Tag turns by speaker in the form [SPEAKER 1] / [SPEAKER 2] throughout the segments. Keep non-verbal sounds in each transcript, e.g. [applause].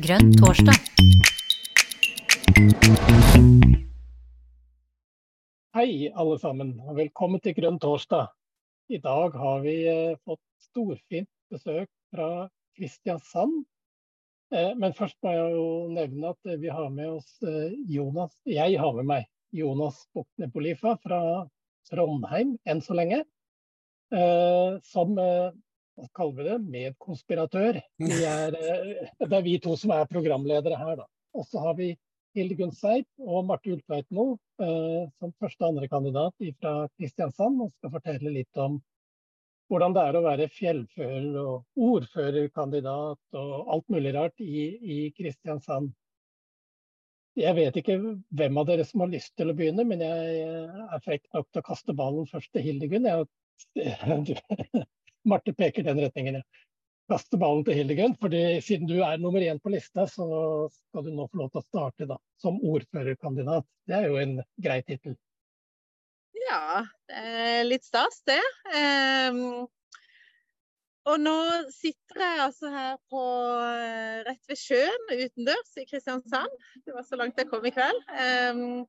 [SPEAKER 1] Grønn torsdag.
[SPEAKER 2] Hei, alle sammen, og velkommen til Grønn torsdag. I dag har vi eh, fått storfint besøk fra Kristiansand. Eh, men først må jeg jo nevne at vi har med oss eh, Jonas Jeg har med meg Jonas Bukne Polifa fra Trondheim enn så lenge. Eh, som eh, kaller vi det, medkonspiratør. Vi er, eh, det er vi to som er programledere her, da. Og så har vi Hilde Gunn Seip og Marte Ulfveitmo eh, som første andrekandidat andre kandidat fra Kristiansand og skal fortelle litt om hvordan det er å være fjellfører og ordførerkandidat og alt mulig rart i, i Kristiansand. Jeg vet ikke hvem av dere som har lyst til å begynne, men jeg er frekk nok til å kaste ballen først til Hilde Gunn. Jeg, [laughs] Marte peker den retningen, ja kaste ballen til Hildegunn. fordi Siden du er nummer én på lista, så skal du nå få lov til å starte da, som ordførerkandidat. Det er jo en grei tittel.
[SPEAKER 3] Ja, litt stas, det. Um, og nå sitter jeg altså her på eh, rett ved sjøen utendørs i Kristiansand. Det var så langt jeg kom i kveld. Um,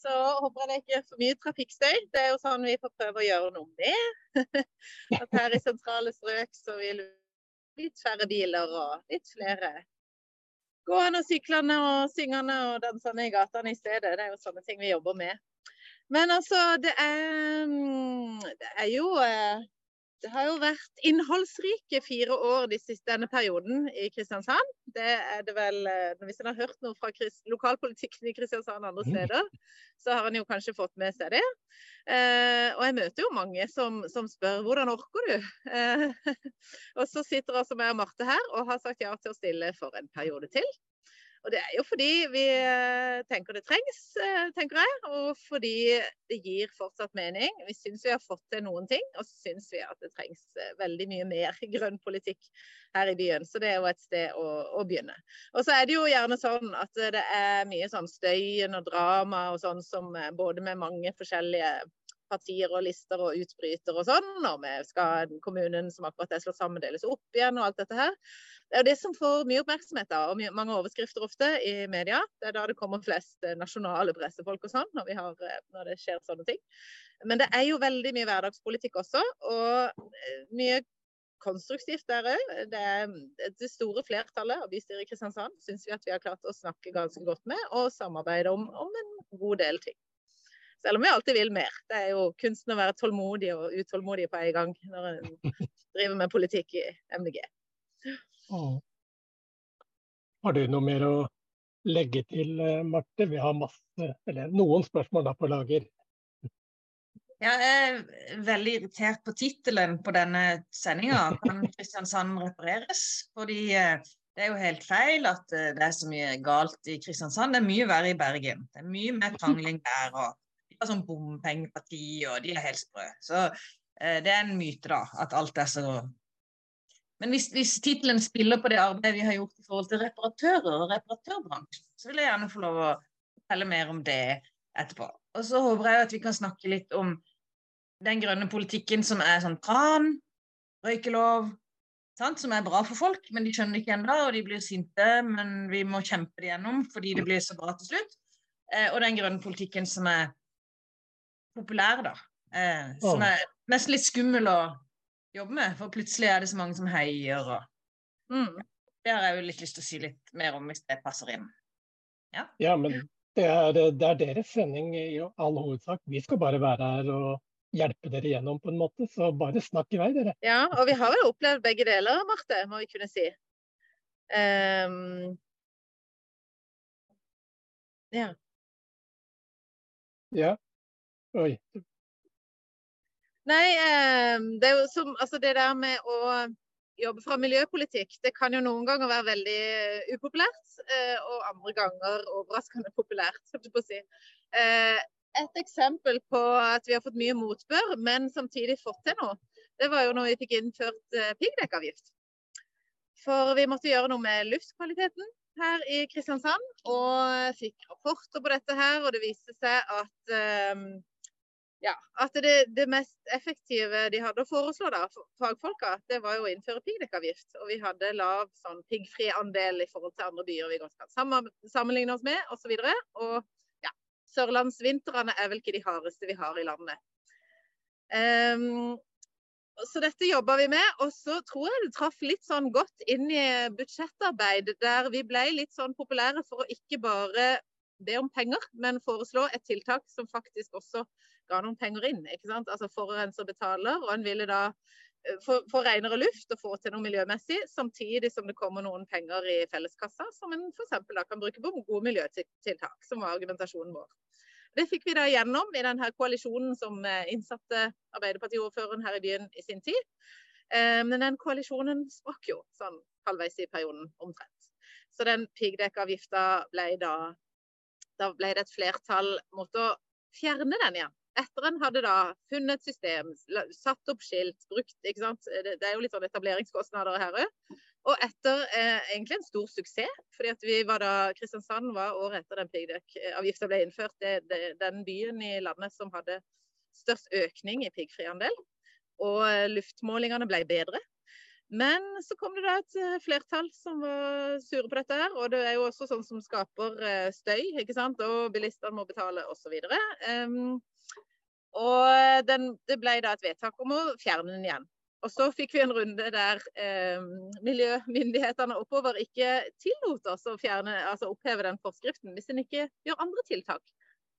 [SPEAKER 3] så håper jeg det ikke er for mye trafikkstøy. Det er jo sånn vi får prøve å gjøre noe med. [laughs] At her i sentrale strøk så vil vi litt færre biler og litt flere gående og syklende og syngende og dansende i gatene i stedet. Det er jo sånne ting vi jobber med. Men altså, det er, mm, det er jo eh, det har jo vært innholdsrike fire år de siste, denne perioden i Kristiansand. Det er det vel, eh, Hvis en har hørt noe fra lokalpolitikken i Kristiansand andre steder, [laughs] så har en jo kanskje fått med seg det. Eh, og jeg møter jo mange som, som spør hvordan orker du? Eh, [laughs] og så sitter altså meg og Marte her og har sagt ja til å stille for en periode til. Og det er jo fordi vi eh, tenker det trengs, eh, tenker jeg. Og fordi det gir fortsatt mening. Vi syns vi har fått til noen ting, og så syns vi at det trengs eh, veldig mye mer [laughs] grønn politikk her i byen. Så det er jo et sted å, å begynne. Og så er det jo gjerne sånn at det er mye sånn støyen og drama og sånn som både med mange forskjellige partier og lister og utbryter og sånn. Og vi skal kommunen som akkurat er slått sammen, deles opp igjen og alt dette her. Det er jo det som får mye oppmerksomhet da, og mange overskrifter ofte i media. Det er da det kommer flest eh, nasjonale pressefolk og sånn, når, har, når, det skjer sånne ting. Men det er jo veldig mye hverdagspolitikk også, og eh, mye konstruktivt der òg. Det, det, store flertallet av bystyret i Kristiansand syns vi at vi har klart å snakke ganske godt med og samarbeide om, om en god del ting. Selv om vi alltid vil mer. Det er jo kunsten å være tålmodig og utålmodig på en gang når en driver med politikk i MDG.
[SPEAKER 2] Har du noe mer å legge til, eh, Marte? Vi har masse, eller noen spørsmål da på lager.
[SPEAKER 4] Jeg er veldig irritert på tittelen på denne sendinga. [laughs] Kan Kristiansand repareres? Fordi eh, det er jo helt feil at eh, det er så mye galt i Kristiansand. Det er mye verre i Bergen. Det er mye mer krangling der. og Har sånn bompengeparti, og de er helt sprø. Så det er en myte, da, at alt er så men hvis, hvis tittelen spiller på det arbeidet vi har gjort i forhold til reparatører og reparatørbransjen, så vil jeg gjerne få lov å fortelle mer om det etterpå. Og så håper jeg at vi kan snakke litt om den grønne politikken som er sånn kran, røykelov, sant? som er bra for folk, men de skjønner det ikke ennå, og de blir sinte, men vi må kjempe det gjennom fordi det blir så bra til slutt. Eh, og den grønne politikken som er populær, da. Eh, som er nesten litt skummel å jobbe med. For plutselig er det så mange som heier og mm. Det har jeg jo litt lyst til å si litt mer om hvis det passer inn.
[SPEAKER 2] Ja, ja men det er, det er, deres sending i all hovedsak. Vi skal bare være her og hjelpe dere gjennom på en måte. Så bare snakk i vei, dere.
[SPEAKER 3] Ja, og vi har jo opplevd begge deler, Marte, må vi kunne si. Um... ja.
[SPEAKER 2] Ja. Oi,
[SPEAKER 3] Nei, ehm, det er jo som Altså det der med å jobbe fra miljøpolitikk, det kan jo noen ganger være veldig upopulært. Eh, og andre ganger overraskende populært, skal jeg på å si. Eh, et eksempel på at vi har fått mye motbør, men samtidig fått til noe, det var jo når vi fikk innført eh, piggdekkavgift. For vi måtte gjøre noe med luftkvaliteten her i Kristiansand, og fikk rapporter på dette her. Og det viste seg at ja, at det, det, mest effektive de hadde å foreslå, da, fagfolka, det var jo å innføre piggdekkavgift. Og vi hadde lav sånn piggfri andel i forhold til andre byer vi godt kan sammenligne oss med, osv. Og, så og ja, sørlandsvintrene er vel ikke de hardeste vi har i landet. Um, så dette jobba vi med. Og så tror jeg det traff litt sånn godt inn i budsjettarbeid, der vi ble litt sånn populære for å ikke bare be om penger, men foreslå et tiltak som faktisk også ga noen penger inn. ikke sant? Altså Forurenser betaler, og en ville da eh, få, få renere luft og få til noe miljømessig, samtidig som det kommer noen penger i felleskassa som en f.eks. kan bruke på gode miljøtiltak, som var argumentasjonen vår. Det fikk vi da gjennom i denne koalisjonen som eh, innsatte Arbeiderpartiordføreren her i byen i sin tid. Eh, men den koalisjonen sprakk jo sånn halvveis i perioden omtrent. Så den piggdekkavgifta ble da Da ble det et flertall mot å fjerne den igjen etter en hadde da funnet system, satt opp skilt, brukt ikke sant? Det, det er jo litt sånn etableringskostnader her òg. Og etter eh, egentlig en stor suksess, fordi at vi var da, Kristiansand var året etter den piggdekkavgifta ble innført, det, det, den byen i landet som hadde størst økning i piggfriandel. Og eh, luftmålingene ble bedre. Men så kom det da et eh, flertall som var sure på dette. her, Og det er jo også sånn som skaper eh, støy, ikke sant? og bilistene må betale osv. Um, og den, det ble da et vedtak om å fjerne den igjen. Og så fikk vi en runde der eh, miljømyndighetene oppover ikke tillot oss å fjerne, altså oppheve den forskriften hvis en ikke gjør andre tiltak.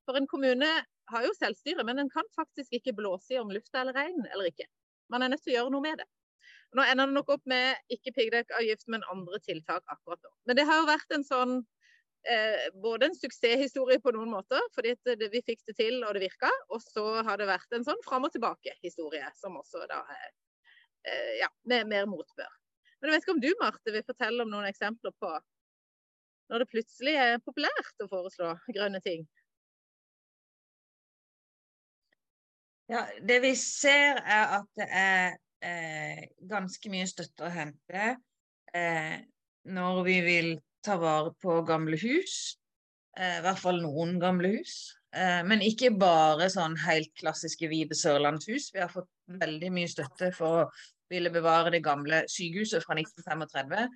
[SPEAKER 3] For en kommune har jo selvstyre, men en kan faktisk ikke blåse i om lufta eller regn eller ikke. Man er nødt til å gjøre noe med det. Nå ender det nok opp med ikke piggdekkavgift, men andre tiltak akkurat nå. Men det har jo vært en sånn eh, både en suksesshistorie på noen måter, fordi det, vi fikk det til og det virka. Og så har det vært en sånn fram og tilbake-historie, som også da er eh, ja, med mer motbør. Men jeg vet ikke om du, Marte, vil fortelle om noen eksempler på når det plutselig er populært å foreslå grønne ting?
[SPEAKER 4] Ja, Det vi ser, er at det er eh, ganske mye støtte å hente eh, når vi vil ta vare på gamle hus. Eh, I hvert fall noen gamle hus. Eh, men ikke bare sånn helt klassiske hvite sørlandshus. Vi har fått veldig mye støtte for å ville bevare det gamle sykehuset fra 1935.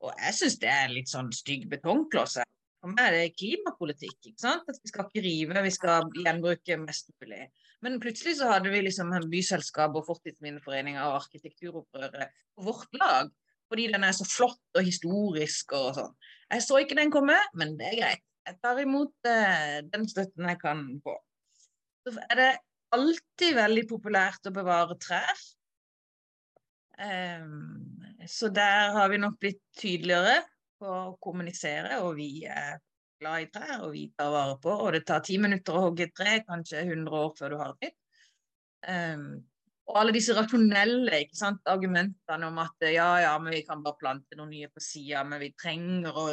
[SPEAKER 4] Og jeg syns det er litt sånn stygg betongkloss. For meg er det klimapolitikk. ikke sant? At Vi skal ikke rive, vi skal gjenbruke mest mulig. Men plutselig så hadde vi liksom byselskap og Fortidsminneforeninga og Arkitekturopprøret på vårt lag fordi den er så flott og historisk og sånn. Jeg så ikke den komme, men det er greit. Jeg tar imot uh, den støtten jeg kan få. Så er det alltid veldig populært å bevare trær. Um, så der har vi nok blitt tydeligere på å kommunisere, og vi er glad i trær, og vi tar vare på. Og det tar ti minutter å hogge et tre, kanskje 100 år før du har det. Um, og alle disse rasjonelle argumentene om at ja, ja, men vi kan bare plante noen nye på sida, men vi trenger å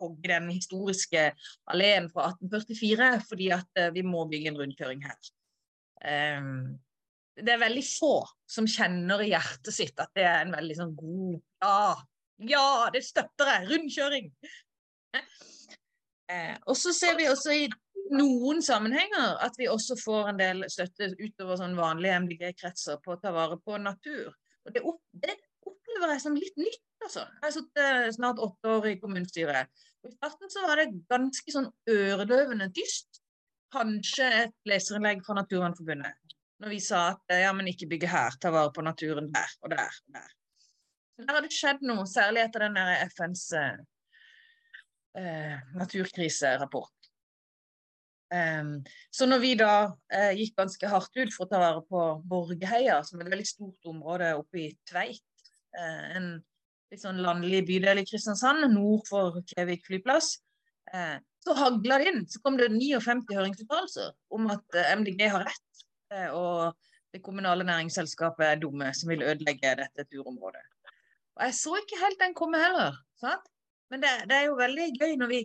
[SPEAKER 4] hogge den historiske alleen fra 1844 fordi at uh, vi må bygge en rundkjøring her. Um, det er veldig få som kjenner i hjertet sitt at det er en veldig sånn god Ja, ja, det støtter jeg! Rundkjøring! Eh, og så ser vi også i noen sammenhenger at vi også får en del støtte utover sånn vanlige MDG-kretser på å ta vare på natur. Og det, opp, det opplever jeg som litt nytt, altså. Jeg har sittet snart åtte år i kommunestyret. Og I starten så var det ganske sånn øredøvende tyst. Kanskje et leserinnlegg fra Naturvernforbundet. Når vi sa at ja, men ikke bygge her, ta vare på naturen der og der og der. Men der har det skjedd noe, særlig etter den der FNs eh, eh naturkriserapport. Um, så når vi da uh, gikk ganske hardt ut for å ta vare på Borgeheia, som er et veldig stort område oppe i Tveit, uh, en litt sånn landlig bydel i Kristiansand, nord for Kjevik flyplass, uh, så hagla det inn. Så kom det 59 høringsuttalelser om at MDG har rett, og det kommunale næringsselskapet er dumme som vil ødelegge dette turområdet. Og jeg så ikke helt den komme heller. Sant? Men det, det er jo veldig gøy når vi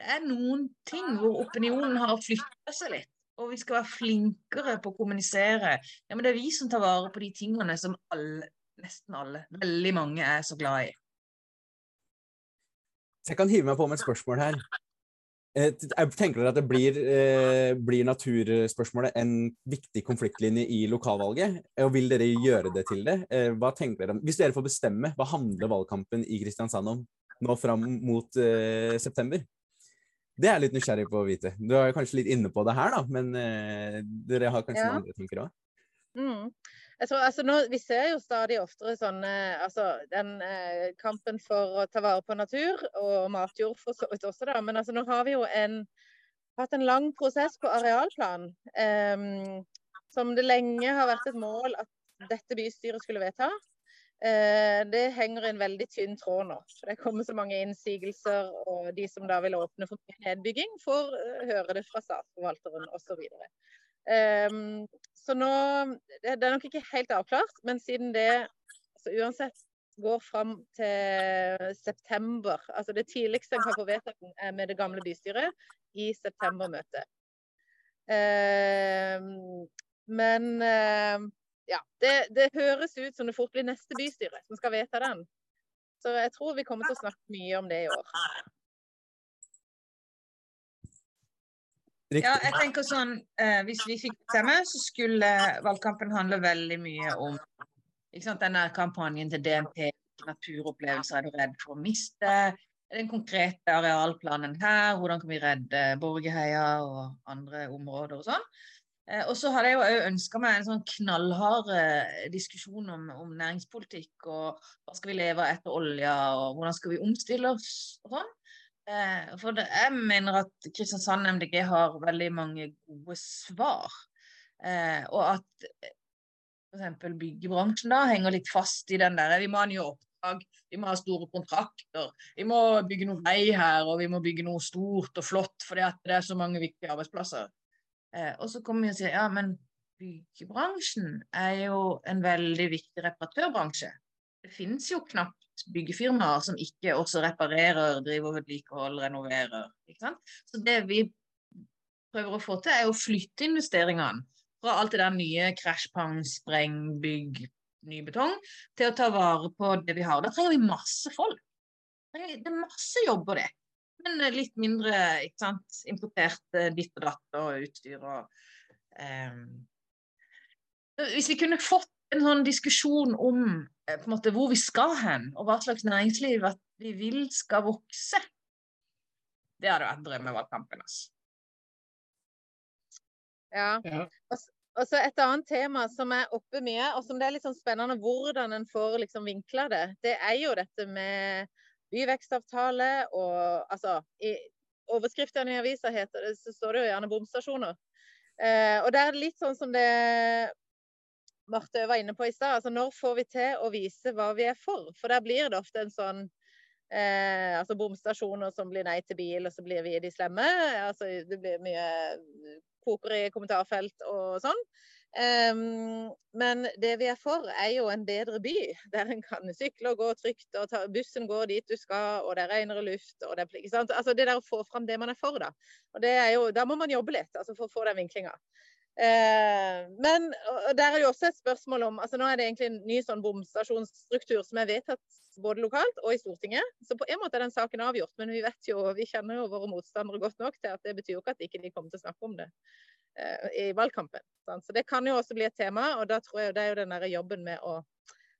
[SPEAKER 4] det er noen ting hvor opinionen har flytta seg litt. Og vi skal være flinkere på å kommunisere. Ja, men det er vi som tar vare på de tingene som alle, nesten alle, veldig mange er så glad i.
[SPEAKER 1] Jeg kan hive meg på med et spørsmål her. Eh, jeg tenker dere at det blir, eh, blir, naturspørsmålet en viktig konfliktlinje i lokalvalget? Og vil dere gjøre det til det? Eh, dere? Hvis dere får bestemme, hva handler valgkampen i Kristiansand om nå fram mot eh, september? Det er jeg litt nysgjerrig på å vite. Du er kanskje litt inne på det her, da, men uh, dere har kanskje ja. noen andre tanker òg?
[SPEAKER 3] Mm. Jeg tror, altså nå, Vi ser jo stadig oftere sånne altså den eh, kampen for å ta vare på natur og matjord for så vidt også, da. Men altså nå har vi jo en, hatt en lang prosess på arealplan eh, som det lenge har vært et mål at dette bystyret skulle vedta. Eh, det henger en veldig tynn tråd nå. Det kommer så mange innsigelser, og de som da vil åpne for nedbygging, får uh, høre det fra statsforvalteren osv. Um, så nå Det er nok ikke helt avklart, men siden det altså uansett går fram til september altså Det tidligste en kan få vedtatt med det gamle bystyret i septembermøtet. Um, men uh, ja, det, det, høres ut som det fort blir neste bystyre som skal vedta den. Så jeg tror vi kommer til å snakke mye om det i år.
[SPEAKER 4] Riktig. Ja, jeg tenker sånn, eh, Hvis vi fikk stemme, så skulle valgkampen handle veldig mye om ikke sant, denne kampanjen til DNP. Naturopplevelser er du redd for å miste? Den konkrete arealplanen her, hvordan kan vi redde Borgeheia og andre områder og sånn. Eh, og så hadde jeg jo òg ønska meg en sånn knallhard eh, diskusjon om, om, næringspolitikk. Og hva skal vi leve etter olja, og hvordan skal vi omstille oss og sånn. Eh, for det, jeg mener at Kristiansand MDG har veldig mange gode svar. Og at f.eks. byggebransjen da henger litt fast i den der Vi må ha nye oppdrag, vi må ha store kontrakter. Vi må bygge noe vei her, og vi må bygge noe stort og flott fordi at det er så mange viktige arbeidsplasser. Eh, og så kommer vi og sier ja, men byggebransjen er jo en veldig viktig reparatørbransje. Det finnes jo knapt byggefirmaer som ikke også reparerer, driver vedlikehold, renoverer. Ikke sant? Så det vi prøver å få til, er å flytte investeringene fra alt det der nye krasjpang, spreng, bygg, ny betong, til å ta vare på det vi har. Da trenger vi masse folk. Det er masse jobber, det. Men litt mindre ikke sant? importert ditt og datt og utstyr og um... Hvis vi kunne fått en sånn diskusjon om eh, på en måte, hvor vi skal hen, og hva slags næringsliv at vi vil skal vokse. Det hadde vært drømmevalgkampen. Altså.
[SPEAKER 3] Ja. ja. Og så Et annet tema som er oppe mye, og som det er litt sånn spennende hvordan en får liksom vinkla det, det er jo dette med byvekstavtale og altså I overskriftene i avisa heter det, så står det jo gjerne bomstasjoner. Eh, og det er litt sånn som det Marte var inne på i stad. Altså, når får vi til å vise hva vi er for? For der blir det ofte en sånn eh, altså bomstasjoner som blir nei til bil, og så blir vi de slemme. Altså, det blir mye koker i kommentarfelt og sånn. Um, men det vi er for, er jo en bedre by, der en kan sykle og gå trygt. og ta, Bussen går dit du skal, og det er renere luft. og Det, ikke sant? Altså det der å få fram det man er for, da. Og det er jo, Da må man jobbe litt altså for å få den vinklinga. Uh, men der er det jo også et spørsmål om altså Nå er det egentlig en ny sånn bomstasjonsstruktur som er vedtatt både lokalt og i Stortinget. Så på en måte er den saken avgjort, men vi vet jo, vi kjenner jo våre motstandere godt nok til at det betyr jo ikke at ikke de kommer til å snakke om det i valgkampen. Så det kan jo også bli et tema, og da tror jeg det er jo den der jobben med å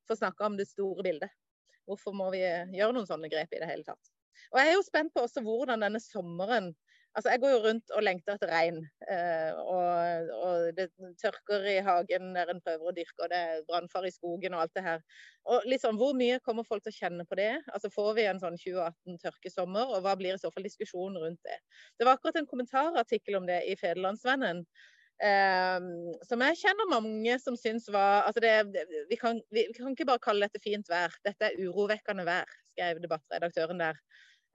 [SPEAKER 3] få snakke om det store bildet. Hvorfor må vi gjøre noen sånne grep i det hele tatt? Og jeg er jo spent på også hvordan denne sommeren Altså, jeg går jo rundt og lengter etter regn. Eh, og, og, det tørker i hagen der en prøver å dyrke, og det er brannfare i skogen og alt det her. Og liksom, Hvor mye kommer folk til å kjenne på det? Altså, Får vi en sånn 2018 tørkesommer, og hva blir i så fall diskusjonen rundt det? Det var akkurat en kommentarartikkel om det i Federlandsvennen. Eh, som jeg kjenner mange som syns var altså det, vi, kan, vi kan ikke bare kalle dette fint vær, dette er urovekkende vær, skrev debattredaktøren der.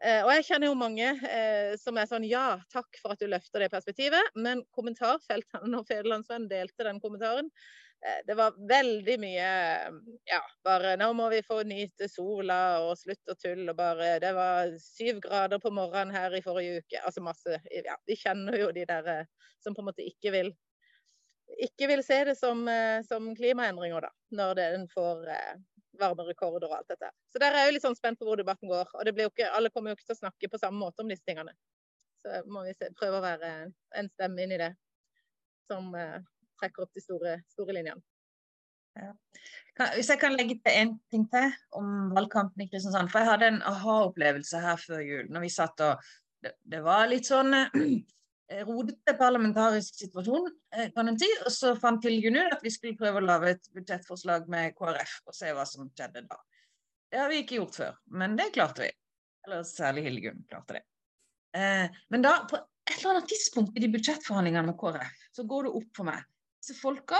[SPEAKER 3] Eh, og jeg kjenner jo mange eh, som er sånn ja, takk for at du løfter det perspektivet. Men kommentarfeltene når Federlandsvennen delte den kommentaren, eh, det var veldig mye ja, bare nå må vi få nyte sola og slutt å tulle og bare Det var syv grader på morgenen her i forrige uke. Altså masse Ja, vi kjenner jo de der som på en måte ikke vil ikke vil se det som, som klimaendringer, da, når den får varmerekorder og alt dette. Så der er jeg jo litt sånn spent på hvor debatten går. Og det blir jo ikke, alle kommer jo ikke til å snakke på samme måte om disse tingene. Så må vi se, prøve å være en stemme inn i det som uh, trekker opp de store, store linjene.
[SPEAKER 4] Ja. Hvis jeg kan legge til en ting til om valgkampen i Kristiansand. For jeg hadde en aha-opplevelse her før jul. når vi satt og Det, det var litt sånn eh, [clears throat] rodete parlamentarisk situasjon, eh, kan en si. Og så fant Hilgun ut at vi skulle prøve å lage et budsjettforslag med KrF og se hva som skjedde da. Det har vi ikke gjort før, men det klarte vi. Eller særlig Hildegunn klarte det. Eh, men da, på et eller annet tidspunkt i de budsjettforhandlingene med KrF, så går det opp for meg. Disse folka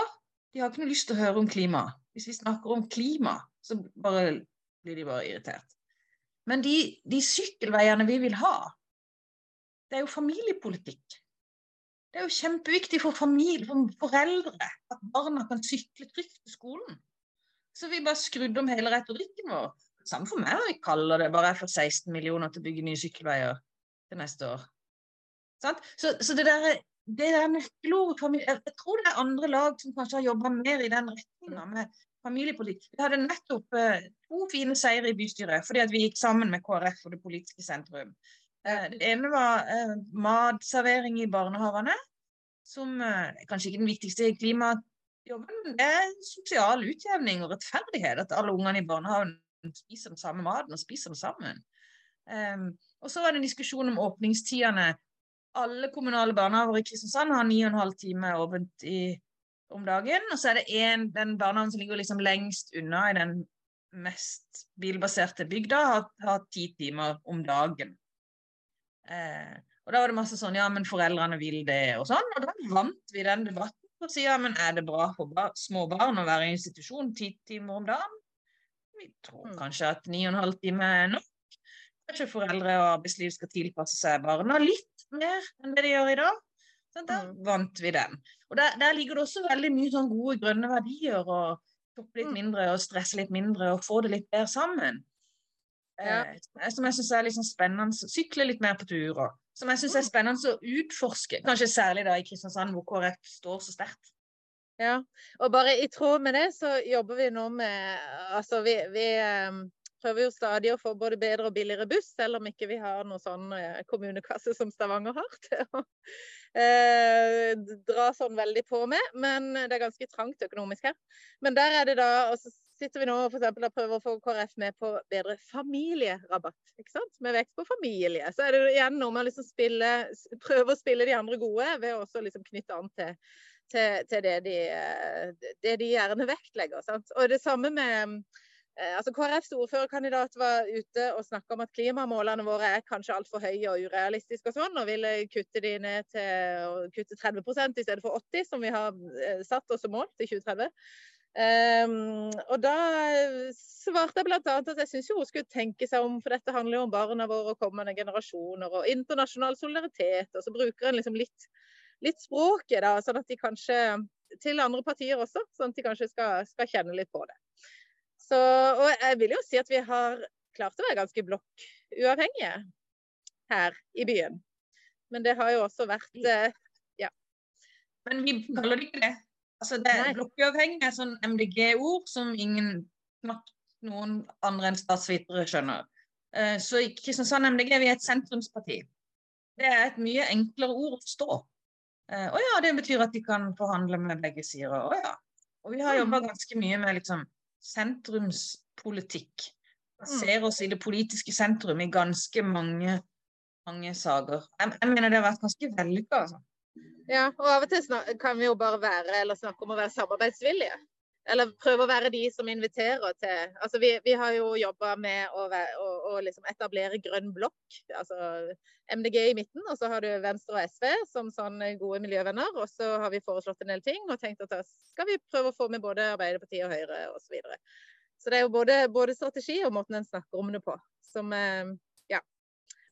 [SPEAKER 4] de har ikke noe lyst til å høre om klima. Hvis vi snakker om klima, så bare, blir de bare irritert. Men de, de sykkelveiene vi vil ha, det er jo familiepolitikk. Det er jo kjempeviktig for familie, for foreldre, at barna kan sykle trygt til skolen. Så vi bare skrudde om hele retorikken vår. Samme for meg om vi kaller det bare for 16 millioner til å bygge nye sykkelveier til neste år. Så, så, det der det der nøkkelordet familie jeg, jeg tror det er andre lag som kanskje har jobba mer i den retninga med familiepolitikk. Vi hadde nettopp eh, to fine seire i bystyret fordi at vi gikk sammen med KrF og det politiske sentrum. Eh, det ene var eh, matservering i barnehagene, som eh, kanskje ikke den viktigste klimajobben, men det er sosial utjevning og rettferdighet. At alle ungene i barnehagen spiser den samme maten og spiser den sammen. Um, og så var det en diskusjon om åpningstidene alle kommunale barnehager i Kristiansand har 9,5 timer åpent i, om dagen. Og så er det en, den barnehagen som ligger liksom lengst unna i den mest bilbaserte bygda, har, har ti timer om dagen. Eh, og da var det masse sånn ja, men foreldrene vil det, og sånn. Og da vant vi den debatten på å si, ja, men er det bra for bar små barn å være i institusjon ti timer om dagen? Vi tror mm. kanskje at ni og en halv time er nok. Kanskje foreldre og arbeidsliv skal tilpasse seg barna litt mer enn det de gjør i dag. Så der mm. vant vi den. Og der, der, ligger det også veldig mye sånn gode grønne verdier. og Toppe litt mm. mindre og stresse litt mindre og få det litt bedre sammen. Ja. Eh, som jeg syns er liksom spennende. Sykle litt mer på turer. Som jeg syns er mm. spennende å utforske. Kanskje særlig da i Kristiansand, hvor KrF står så sterkt.
[SPEAKER 3] Ja, og bare i tråd med det så jobber vi nå med Altså vi, vi um prøver jo stadig å få både bedre og billigere buss, selv om ikke vi har noe sånn eh, kommunekasse som Stavanger har [laughs] til å eh, dra sånn veldig på med. Men det er ganske trangt økonomisk her. Men der er det da og så sitter vi nå for eksempel, og prøver å få KrF med på bedre familierabatt. ikke sant? Med vekt på familie. Så er det igjen noe med å liksom spille, prøve å spille de andre gode ved å også liksom knytte an til, til, til det, de, eh, det, de, gjerne vektlegger. Sant? Og det samme med Eh, altså KrFs ordførerkandidat var ute og snakka om at klimamålene våre er kanskje altfor høye og urealistiske og sånn, og ville kutte de ned til kutte 30 i stedet for 80 som vi har eh, satt oss som mål til 2030. Um, og da svarte jeg bl.a. at jeg syns hun skulle tenke seg om, for dette handler jo om barna våre og kommende generasjoner og internasjonal solidaritet. Og så bruker en liksom litt, litt språket, da, sånn at de kanskje til andre partier også, sånn at de kanskje skal, skal kjenne litt på det. Så, og jeg vil jo si at vi har klart å være ganske blokkuavhengige her i byen. Men det har jo også vært eh, ja.
[SPEAKER 4] Men vi kaller det ikke det. Altså det Blokkuavhengig er sånn MDG-ord som ingen knapt noen andre enn statsvitere skjønner. Eh, så i Kristiansand MDG vi er et sentrumsparti. Det er et mye enklere ord å forstå. Eh, å ja, det betyr at de kan forhandle med begge sider. Å ja. Og vi har mm. jobba ganske mye med liksom sentrumspolitikk. Ser oss i det politiske sentrum i ganske mange, mange saker. Jeg, jeg mener det har vært ganske vellykka. Altså.
[SPEAKER 3] Ja, og av og til kan vi jo bare være, eller snakke om å være samarbeidsvillige. Eller prøve å være de som inviterer til Altså vi, vi har jo jobba med å, å, å liksom etablere grønn blokk. Altså MDG i midten, og så har du Venstre og SV som sånne gode miljøvenner. Og så har vi foreslått en del ting og tenkt at da skal vi prøve å få med både Arbeiderpartiet og Høyre osv. Så, videre. så det er jo både, både, strategi og måten en snakker om det på som eh.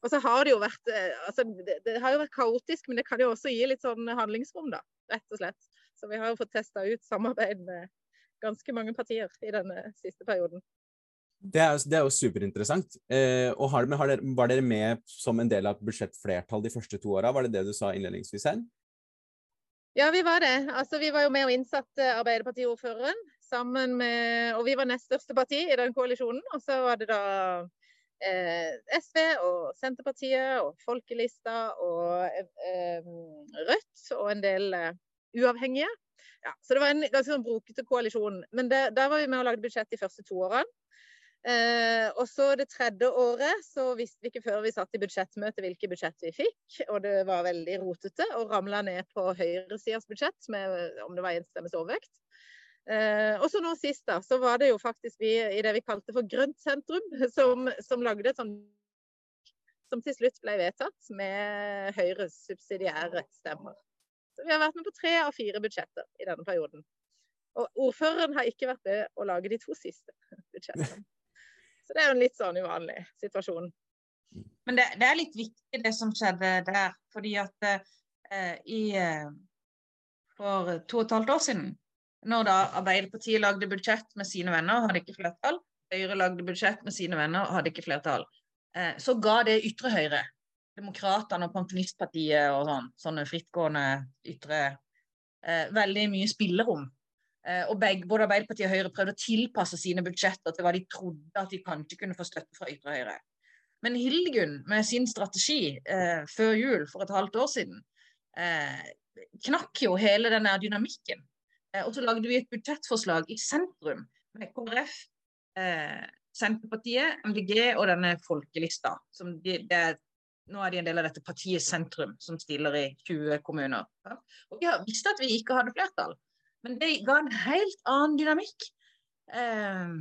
[SPEAKER 3] Og så har det jo vært eh, altså det, det, har jo vært kaotisk, men det kan jo også gi litt sånn handlingsrom, da. Rett og slett. Så vi har jo fått testa ut samarbeid med ganske mange partier i denne siste perioden.
[SPEAKER 1] Det er, det er jo superinteressant. Eh, og har, har dere, Var dere med som en del av budsjettflertall de første to åra? Var det det du sa innledningsvis her?
[SPEAKER 3] Ja, vi var det. Altså, vi var jo med og innsatte Arbeiderpartiordføreren. sammen med, Og vi var nest største parti i den koalisjonen. Og så var det da SV og Senterpartiet og Folkelista og eh, Rødt og en del eh, uavhengige. Ja, så det var en ganske sånn brokete koalisjon. Men det, der var vi med og lagde budsjett de første to årene. Eh, og så det tredje året så visste vi ikke før vi satt i budsjettmøte hvilke budsjett vi fikk. Og det var veldig rotete og ramla ned på høyresidas budsjett med om det var enstemmig overvekt. Eh, og så nå sist, da, så var det jo faktisk vi i det vi kalte for Grønt sentrum, [laughs] som, som lagde et sånt som til slutt ble vedtatt med Høyres subsidiære stemmer. Så vi har vært med på tre av fire budsjetter i denne perioden. Og ordføreren har ikke vært med å lage de to siste [laughs] budsjettene. Så det er jo en litt sånn uvanlig situasjon.
[SPEAKER 4] Men det, det er litt viktig det som skjedde der. Fordi at eh, i, eh, for to og et halvt år siden, når da Arbeiderpartiet lagde budsjett med sine venner, hadde ikke flertall. Høyre lagde budsjett med sine venner, hadde ikke flertall. Eh, så ga det ytre høyre Demokratene og Pensjonistpartiet og sånn, sånne frittgående ytre eh, veldig mye spillerom. Eh, og begge, både Arbeiderpartiet og Høyre prøvde å tilpasse sine budsjetter til hva de trodde at de kanskje kunne få støtte fra ytre høyre. Men Hildegunn med sin strategi eh, før jul for et halvt år siden eh, knakk jo hele den dynamikken. Eh, og så lagde vi et budsjettforslag i sentrum med KrF, eh, Senterpartiet, MDG og denne folkelista. De, det nå er de en del av dette partiet Sentrum, som stiller i 20 kommuner. Og Vi har visst at vi ikke hadde flertall, men det ga en helt annen dynamikk. Eh,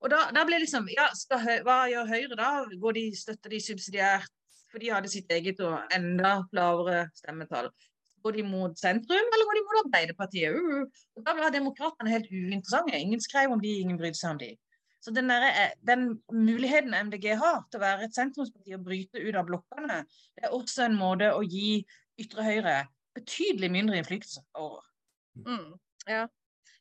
[SPEAKER 4] og da, da, ble liksom Ja, skal, hva gjør Høyre da? Går de, støtter de subsidiært? For de hadde sitt eget og enda lavere stemmetall. Går de mot sentrum, eller går de mot Arbeiderpartiet? Uh, uh. Og da var demokratene helt uinteressante. Ingen skrev om de, ingen brydde seg om de. Så den, der, eh, den, muligheten MDG har til å være et sentrumsparti og bryte ut av blokkene, det er også en måte å gi ytre høyre betydelig mindre innflytelse over.
[SPEAKER 3] Mm, ja.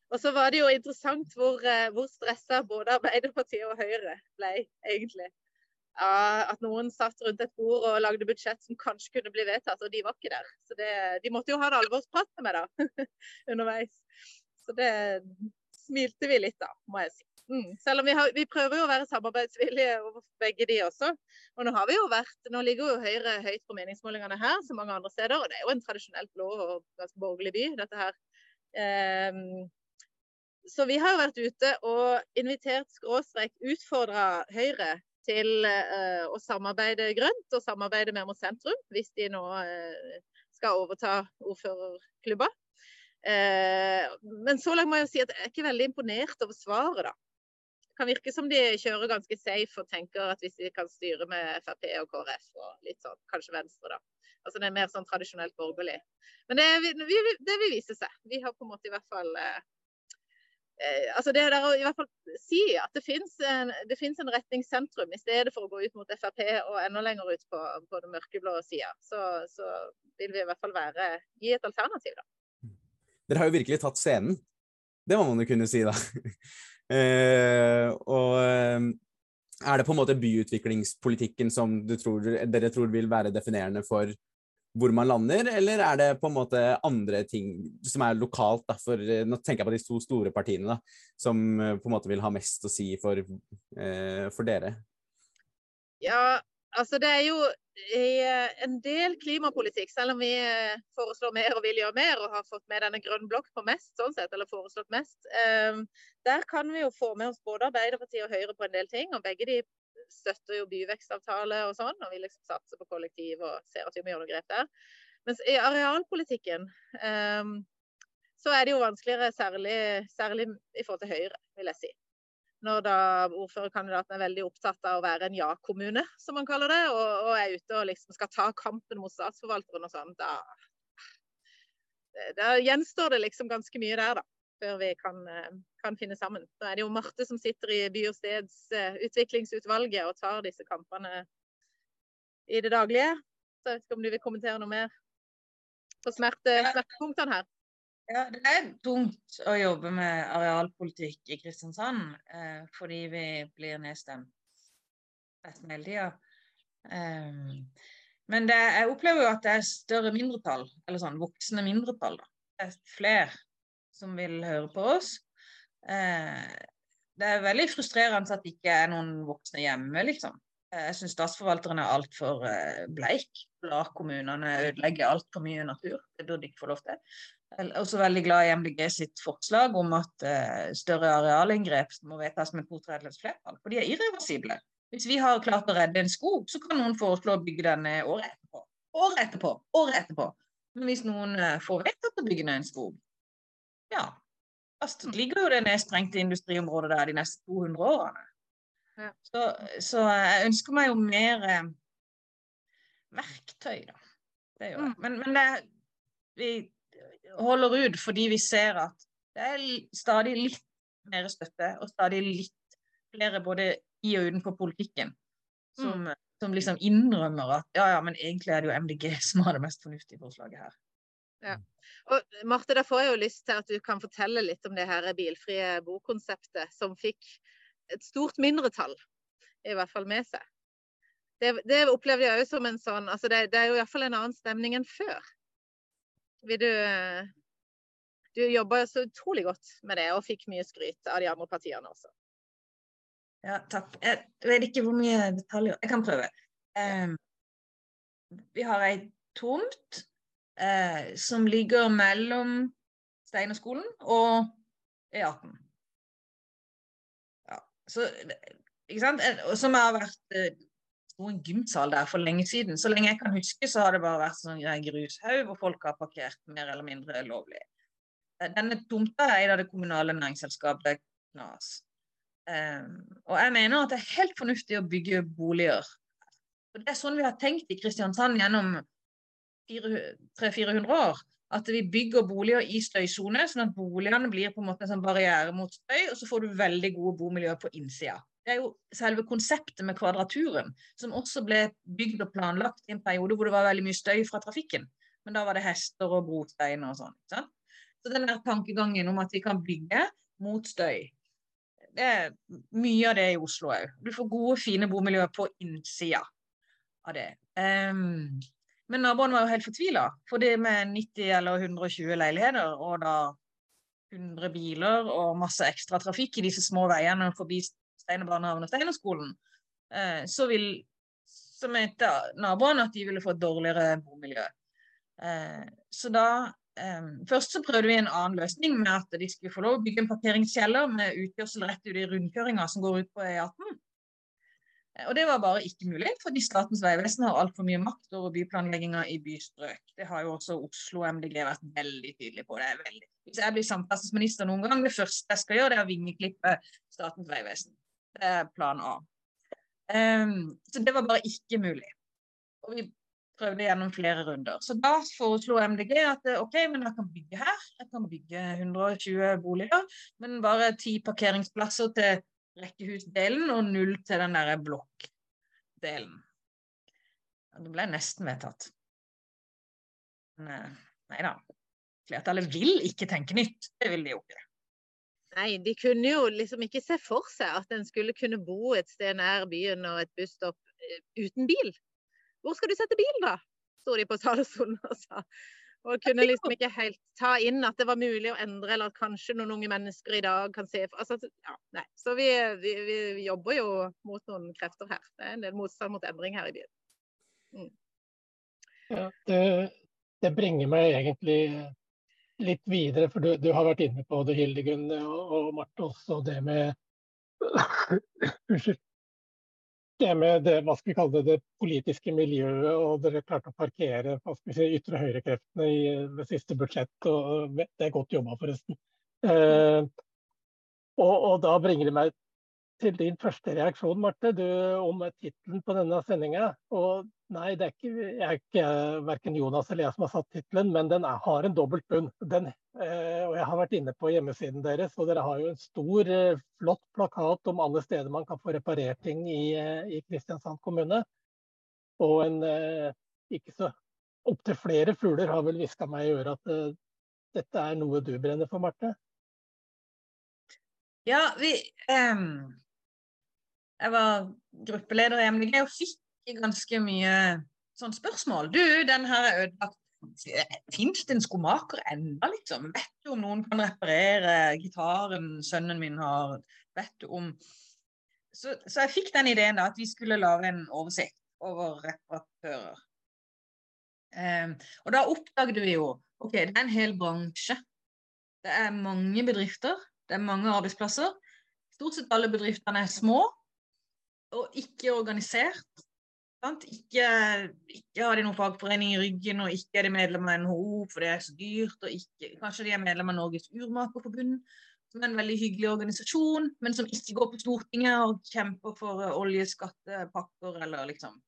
[SPEAKER 3] Og så var det jo interessant hvor, eh, hvor stressa både Arbeiderpartiet og Høyre ble, egentlig. At noen satt rundt et bord og lagde budsjett som kanskje kunne bli vedtatt, og de var ikke der. Så det, de måtte jo ha det alvorspratet med da, [laughs] underveis. Så det smilte vi litt da, må jeg si. Mm. Selv om vi, har, vi, prøver jo å være samarbeidsvillige over begge de også. Og nå jo vært, nå ligger jo Høyre høyt på meningsmålingene her, som mange andre steder. Og det er jo en tradisjonelt blå og ganske borgerlig by, dette her. Um, så vi har jo vært ute og invitert skråstrek utfordra Høyre til uh, å samarbeide grønt og samarbeide mer mot sentrum, hvis de nå uh, skal overta ordførerklubba. Uh, men så langt må jeg si at jeg er ikke veldig imponert over svaret, da kan virke som de kjører ganske safe og tenker at hvis de kan styre med Frp og KrF og litt sånn, kanskje Venstre, da. Altså Det er mer sånn tradisjonelt borgerlig. Men det, det vil vise seg. Vi har på en måte i hvert fall eh, eh altså Det der å i hvert fall si at det finnes en, det en retning sentrum, i stedet for å gå ut mot Frp og enda lenger ut på, på den mørkeblå sida, så, så, vil vi i hvert fall være, gi et alternativ, da.
[SPEAKER 1] Dere har jo virkelig tatt scenen. Det må man jo kunne si, da. [laughs] Eh, og eh, er det på en måte byutviklingspolitikken som tror, dere tror vil være definerende for hvor man lander, eller er det på en måte andre ting som er lokalt? Da, for, eh, nå tenker jeg på de to store partiene da, som eh, på en måte vil ha mest å si for, eh, for dere.
[SPEAKER 3] Ja, altså det er jo Eh, en del klimapolitikk, selv om vi foreslår mer og vil gjøre mer, og har fått med denne grønn blokk på mest, sånn sett, eller foreslått mest, der kan vi jo få med oss både Arbeiderpartiet og Høyre på en del ting. og Begge de støtter jo byvekstavtale og sånn, og vi liksom satser på kollektiv og ser at vi må gjøre noe grep der. Mens i arealpolitikken så er det jo vanskeligere, særlig, særlig i forhold til Høyre, vil jeg si når da ordførerkandidaten er veldig opptatt av å være en ja-kommune, som man kaller det, og, og, er ute og liksom skal ta kampen mot statsforvalteren og sånn, da, da gjenstår det liksom ganske mye der, da. Før vi kan, kan, finne sammen. Da er det jo Marte som sitter i by- og stedsutviklingsutvalget og tar disse kampene i det daglige. Så jeg vet ikke om du vil kommentere noe mer på smerte, smertepunktene her?
[SPEAKER 4] Ja, det er tungt å jobbe med arealpolitikk i Kristiansand, eh, fordi vi blir nedstemt nesten hele tida. Um, men det, jeg opplever jo at det er større mindretall, eller sånn voksne mindretall. Da. Det er flere som vil høre på oss. Eh, det er veldig frustrerende at det ikke er noen voksne hjemme, liksom. Jeg syns statsforvalteren er altfor uh, bleik. Lar kommunene ødelegge altfor mye natur. Det burde de ikke få lov til. Jeg er også veldig glad i MDG sitt forslag om at større arealinngrep må vedtas med to flertall, for de er irreversible. Hvis vi har klart å redde en skog, så kan noen foreslå å bygge den året etterpå. Året etterpå, året etterpå. Men hvis noen får vedtatt å bygge ned en skog, ja, da ligger jo det nedsprengte industriområdet der de neste 200 årene. Ja. Så, så, jeg ønsker meg jo mer eh, verktøy, da. Det gjør jeg. Mm. Men, men det, vi holder ut fordi vi ser at det er stadig litt mer støtte og stadig litt flere både i og utenfor politikken som, mm. som liksom innrømmer at ja, ja, men egentlig er det jo MDG som har det mest fornuftige forslaget her.
[SPEAKER 3] Ja. Og Marte, da får jeg jo lyst til at du kan fortelle litt om det her bilfrie bokonseptet som fikk et stort mindretall i hvert fall med seg. Det, det opplevde jeg òg som en sånn altså det, det er jo iallfall en annen stemning enn før. Vil du Du jobba så utrolig godt med det og fikk mye skryt av de andre partiene også.
[SPEAKER 4] Ja, takk. Jeg vet ikke hvor mye detaljer Jeg kan prøve. Um, vi har ei tomt uh, som ligger mellom Steinerskolen og E18. Så, som har vært eh, en gymsal der for lenge siden. Så lenge jeg kan huske, så har det bare vært sånn grushaug hvor folk har parkert mer eller mindre lovlig. Eh, denne tomta er eid av det kommunale næringsselskapet KNAS. Um, og jeg mener at det er helt fornuftig å bygge boliger. Og det er sånn vi har tenkt i Kristiansand gjennom 300-400 år at vi bygger boliger i støysone, sånn at boligene blir på en måte en sånn barriere mot støy, og så får du veldig gode bomiljøer på innsida. Det er jo selve konseptet med Kvadraturen, som også ble bygd og planlagt i en periode hvor det var veldig mye støy fra trafikken. Men da var det hester og brostein og sånn. Så den der tankegangen om at vi kan bygge mot støy, det er mye av det i Oslo òg. Du får gode, fine bomiljøer på innsida av det. Um, men naboene var jo helt fortvila. For det med 90 eller 120 leiligheter og da 100 biler og masse ekstra trafikk i disse små veiene forbi Steinerbarnehagen og Steinerskolen, eh, så så mente naboene at de ville få et dårligere bomiljø. Eh, så da eh, Først så prøvde vi en annen løsning med at de skulle få lov å bygge en parkeringskjeller med utkjørsel rett ut i rundkjøringa som går ut på E18. Og det var bare ikke mulig, fordi Statens vegvesen har altfor mye makt over byplanlegginga i bystrøk. Det har jo også Oslo MDG vært veldig tydelig på. det veldig. Hvis jeg blir samferdselsminister noen gang, det første jeg skal gjøre, det er å vingeklippe Statens vegvesen. Det er plan A. Um, så det var bare ikke mulig. Og vi prøvde gjennom flere runder. Så da foreslo MDG at OK, men jeg kan bygge her. Jeg kan bygge 120 boliger, men bare ti parkeringsplasser til rekkehusdelen og null til den derre blokkdelen. Det ble nesten vedtatt. Eh, nei da. Flertallet vil ikke tenke nytt. Det vil de jo ikke.
[SPEAKER 3] Nei, de kunne jo liksom ikke se for seg at en skulle kunne bo et sted nær byen og et busstopp eh, uten bil. Hvor skal du sette bil, da? sto de på talerstolen og sa. Og kunne liksom ikke helt ta inn at det var mulig å endre, eller at kanskje noen unge mennesker i dag kan se altså, ja, nei. Så vi, vi, vi, jobber jo mot noen krefter her. Det er en del motstand mot endring her i byen. Mm.
[SPEAKER 2] Ja, det, det, bringer meg egentlig litt videre, for du, du har vært inne på det, Hildegunn og, og Marte også, det med [coughs] Unnskyld det med det, hva skal vi kalle det, det politiske miljøet, og dere klarte å parkere hva skal vi si, ytre høyrekreftene i det siste budsjett. og Det er godt jobba, forresten. Eh, og, og, da bringer det meg til din første reaksjon, Marte, du, om tittelen på denne sendinga. Nei, det er ikke, jeg ikke verken Jonas eller jeg som har satt tittelen, men den er, har en dobbelt bunn. Den, eh, og jeg har vært inne på hjemmesiden deres, og dere har jo en stor, eh, flott plakat om alle steder man kan få reparert ting i, eh, i Kristiansand kommune. Og en eh, ikke så Opptil flere fugler har vel hviska meg i øret at eh, dette er noe du brenner for, Marte?
[SPEAKER 4] Ja, vi um jeg var gruppeleder i MDG og fikk ganske mye sånn spørsmål. Du, den her er ødelagt. Fins det en skomaker enda, liksom? Vet du om noen kan reparere gitaren sønnen min har? Vet du om så, så, jeg fikk den ideen da, at vi skulle lage en oversikt over reparatører. Um, og da oppdaget vi jo ok, det er en hel bransje. Det er mange bedrifter, det er mange arbeidsplasser. Stort sett alle bedriftene er små og ikke organisert. Ikke, ikke, har de noen fagforening i ryggen, og ikke er de medlem av NHO, for det er så dyrt. og ikke, Kanskje de er medlem av Norges Urmakerforbund, som er en veldig hyggelig organisasjon, men som ikke går på Stortinget og kjemper for oljeskattepakker eller liksom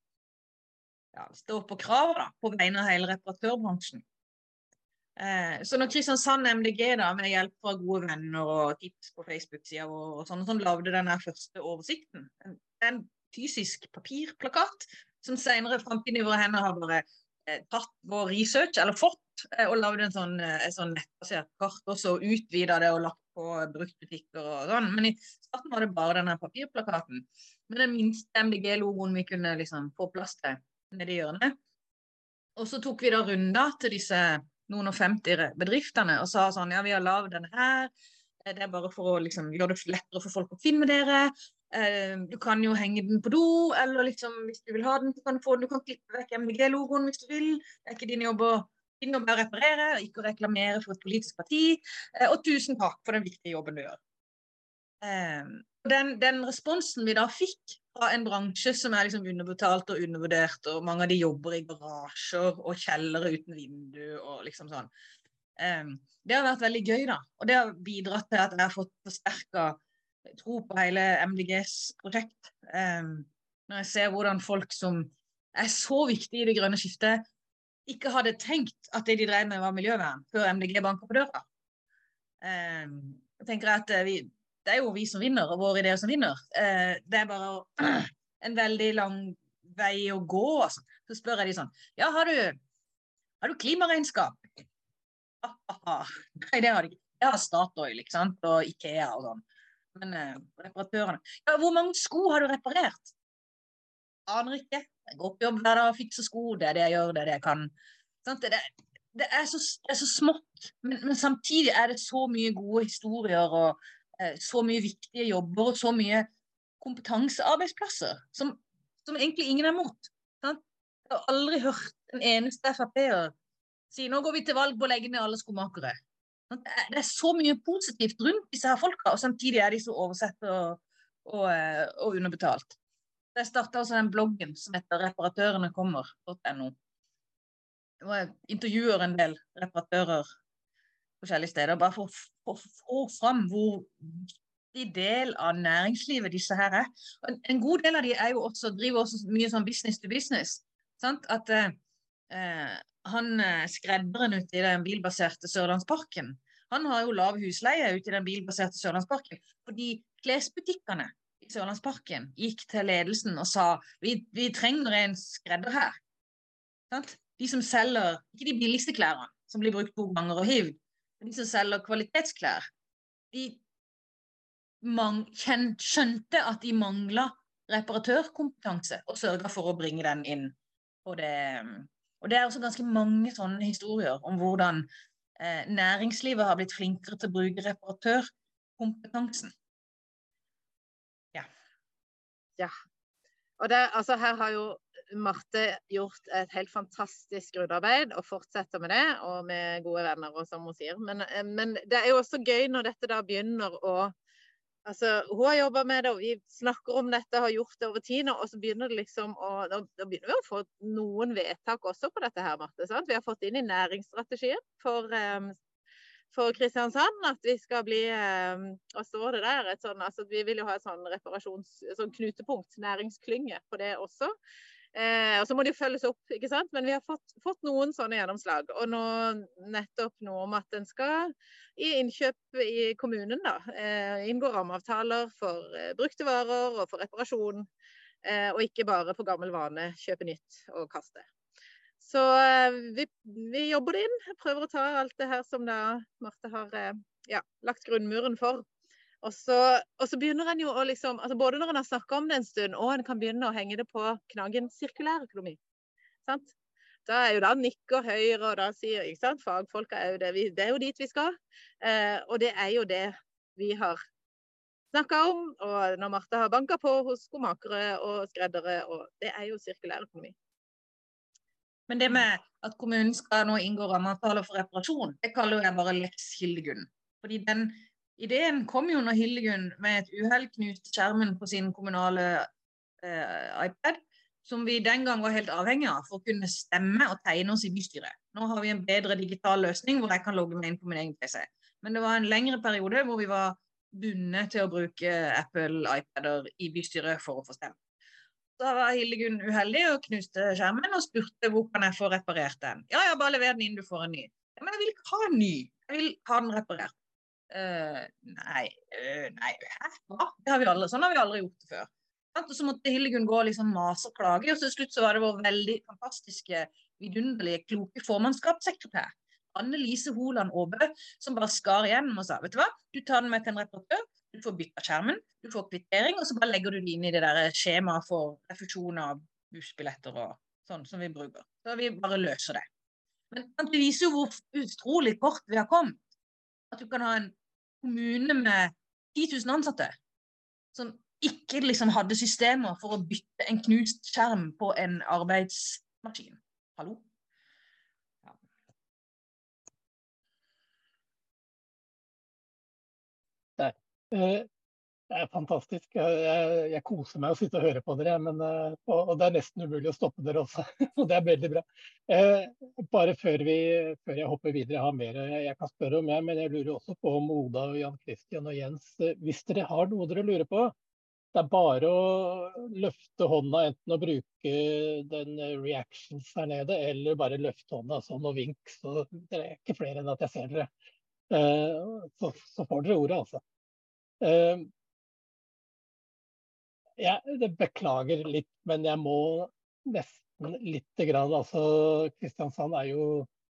[SPEAKER 4] ja, står på krav da, på vegne av hele reparatørbransjen. Eh, så når Kristiansand MDG da, med hjelp fra gode venner og tips på Facebook-sida vår og sånn, sånn, lagde den første oversikten, en, fysisk papirplakat som senere Framtiden i våre hender har bare eh, tatt vår research, eller fått, eh, og lagd en sånn, eh, sånn nettbasert kart, og så utvida det og lagt på bruktbutikker og sånn. Men i starten var det bare denne papirplakaten. Med den minste MDG-logoen vi kunne liksom få plass til nedi hjørnet. Og så tok vi da runder til disse noen og 50 bedriftene og sa sånn ja, vi har lagd denne her. Det er bare for å liksom, gjøre det lettere for folk å finne dere. Eh, du kan jo henge den på do, eller liksom, hvis du vil ha den, så kan du få den. Du kan klippe vekk MDG-logoen hvis du vil. Det er ikke din jobb å din jobb å reparere, ikke å reklamere for et politisk parti. Eh, og tusen takk for den viktige jobben du gjør. Den, den responsen vi da fikk fra en bransje som er liksom underbetalt og undervurdert, og mange av de jobber i garasjer og kjellere uten vindu og liksom sånn. Det har vært veldig gøy, da. Og det har bidratt til at jeg har fått forsterka tro på hele MDGs prosjekt. Um, når jeg ser hvordan folk som er så viktige i det grønne skiftet, ikke hadde tenkt at det de drev med, var miljøvern, før MDG banka på døra. Um, jeg tenker at eh, vi, det er jo vi som vinner, og våre ideer som vinner. Eh, det er bare [clears throat] en veldig lang vei å gå. Altså. Så spør jeg de sånn Ja, har du, har du klimaregnskap? Ah, ah, ah. Nei, det har de ikke. Jeg har Statoil ikke sant? og Ikea og sånn. Men eh, reparatørene Ja, hvor mange sko har du reparert? Aner ikke. Jeg går på jobb hver dag og fikser sko. Det er det jeg gjør, det er det jeg kan. Det, det, er, så, det er, så, smått, men, men, samtidig er det så mye gode historier og Eh, så mye viktige jobber og så mye kompetansearbeidsplasser som, som egentlig ingen er mot. Sant? Jeg har aldri hørt en eneste Frp-er si nå går vi til valg på å legge ned alle skomakere. Det er så mye positivt rundt disse her folka, og samtidig er de så oversett og, og, eh, og underbetalt. Jeg starta også den bloggen som heter 'Reparatørene kommer.no. Jeg intervjuer en del reparatører forskjellige steder, bare for å få fram hvor viktig del av næringslivet disse her er. En, en, god del av de er jo også, driver også mye sånn business to business. Sant? At eh, eh han eh, skredderen ute i den bilbaserte Sørlandsparken, han har jo lav husleie ute i den bilbaserte Sørlandsparken. Fordi klesbutikkene i Sørlandsparken gikk til ledelsen og sa vi, vi trenger en skredder her. Sant? De som selger ikke de billigste klærne, som blir brukt to ganger og hivd, de som selger kvalitetsklær, de skjønte at de mangla reparatørkompetanse, og sørga for å bringe den inn. på det, og det, er også ganske mange sånne historier om hvordan eh, næringslivet har blitt flinkere til å bruke reparatørkompetansen.
[SPEAKER 3] Ja. ja. Og det, altså, her har jo Marte gjort et helt fantastisk grunnarbeid og fortsetter med det, og med gode venner, og som hun sier. Men, eh, men, det er jo også gøy når dette da begynner å Altså, hun har jobba med det, og vi snakker om dette, har gjort det over tid, nå. og så begynner det liksom å Da, da begynner vi å få noen vedtak også på dette her, Marte. Sant? Vi har fått inn i næringsstrategien for um, for Kristiansand at vi skal bli Hva står det der? Sånn, altså, vi vil jo ha et sånn reparasjons, sånn knutepunkt, næringsklynge på det også. Eh, og så må det jo følges opp, ikke sant. Men vi har fått, fått, noen sånne gjennomslag. Og nå nettopp noe om at en skal i innkjøp i kommunen da, eh, inngå rammeavtaler for eh, brukte varer og for reparasjon. Eh, og ikke bare for gammel vane kjøpe nytt og kaste. Så eh, vi, vi, jobber det inn. Prøver å ta alt det her som da Marte har eh, ja, lagt grunnmuren for. Og så, og så, begynner en jo å liksom altså Både når en har snakka om det en stund, og en kan begynne å henge det på knaggen sirkulær økonomi. Sant? Da er jo da nikker Høyre, og da sier ikke sant, fagfolka òg det, vi, det er jo dit vi skal. Eh, og det er jo det vi har snakka om, og når Martha har banka på hos skomakere og skreddere, og det er jo sirkulær økonomi.
[SPEAKER 4] Men det med at kommunen skal nå inngå rammeavtale for reparasjon, det kaller jeg bare Lex Hildegunn. Fordi den ideen kom jo når Hildegunn med et uhell knuste skjermen på sin kommunale eh, iPad, som vi den gang var helt avhengig av for å kunne stemme og tegne oss i bystyret. Nå har vi en bedre digital løsning hvor jeg kan logge meg inn på min egen PC. Men det var en lengre periode hvor vi var bundet til å bruke Apple iPader i bystyret for å få stemme. Da var Hildegunn uheldig og knuste skjermen og spurte hvor kan jeg få reparert den. Ja, ja, bare lever den inn, du får en ny. Ja, men jeg vil ikke ha en ny, jeg vil ha den reparert. Uh, nei, uh, nei? Hva? Det har vi aldri, sånn har vi aldri gjort det før. Og så måtte Hildegunn gå og liksom mase og klage, og til slutt så var det vår veldig fantastiske, vidunderlige, kloke formannskapssekretær. Anne Lise Holand Aabø, som bare skar igjennom og sa vet du hva, du tar den med til en reparatør, du får bytta skjermen, du får kvittering, og så bare legger du det inn i det der skjemaet for refusjon av bussbilletter og sånn som vi bruker. Så vi bare løser det. Men det viser jo hvor utrolig kort vi har kommet. At du kan ha en kommune med 10 000 ansatte som ikke liksom hadde systemer for å bytte en knust skjerm på en arbeidsmaskin. Hallo?
[SPEAKER 2] Eh, det er fantastisk. Jeg, jeg, koser meg å sitte og høre på dere. Men, og, og, det er nesten umulig å stoppe dere også. [laughs] og det er veldig bra. Eh, bare før, vi, før, jeg hopper videre, jeg har mer jeg kan spørre om, jeg, men jeg lurer også på om Oda, og Jan Christian og Jens. Hvis dere har noe dere lurer på, det er bare å løfte hånda, enten å bruke den reactions her nede, eller bare løfte hånda sånn og vink. Så det er ikke flere enn at jeg ser dere. Så, så får dere ordet, altså. Jeg beklager litt, men jeg må nesten lite grann. Altså, Kristiansand er jo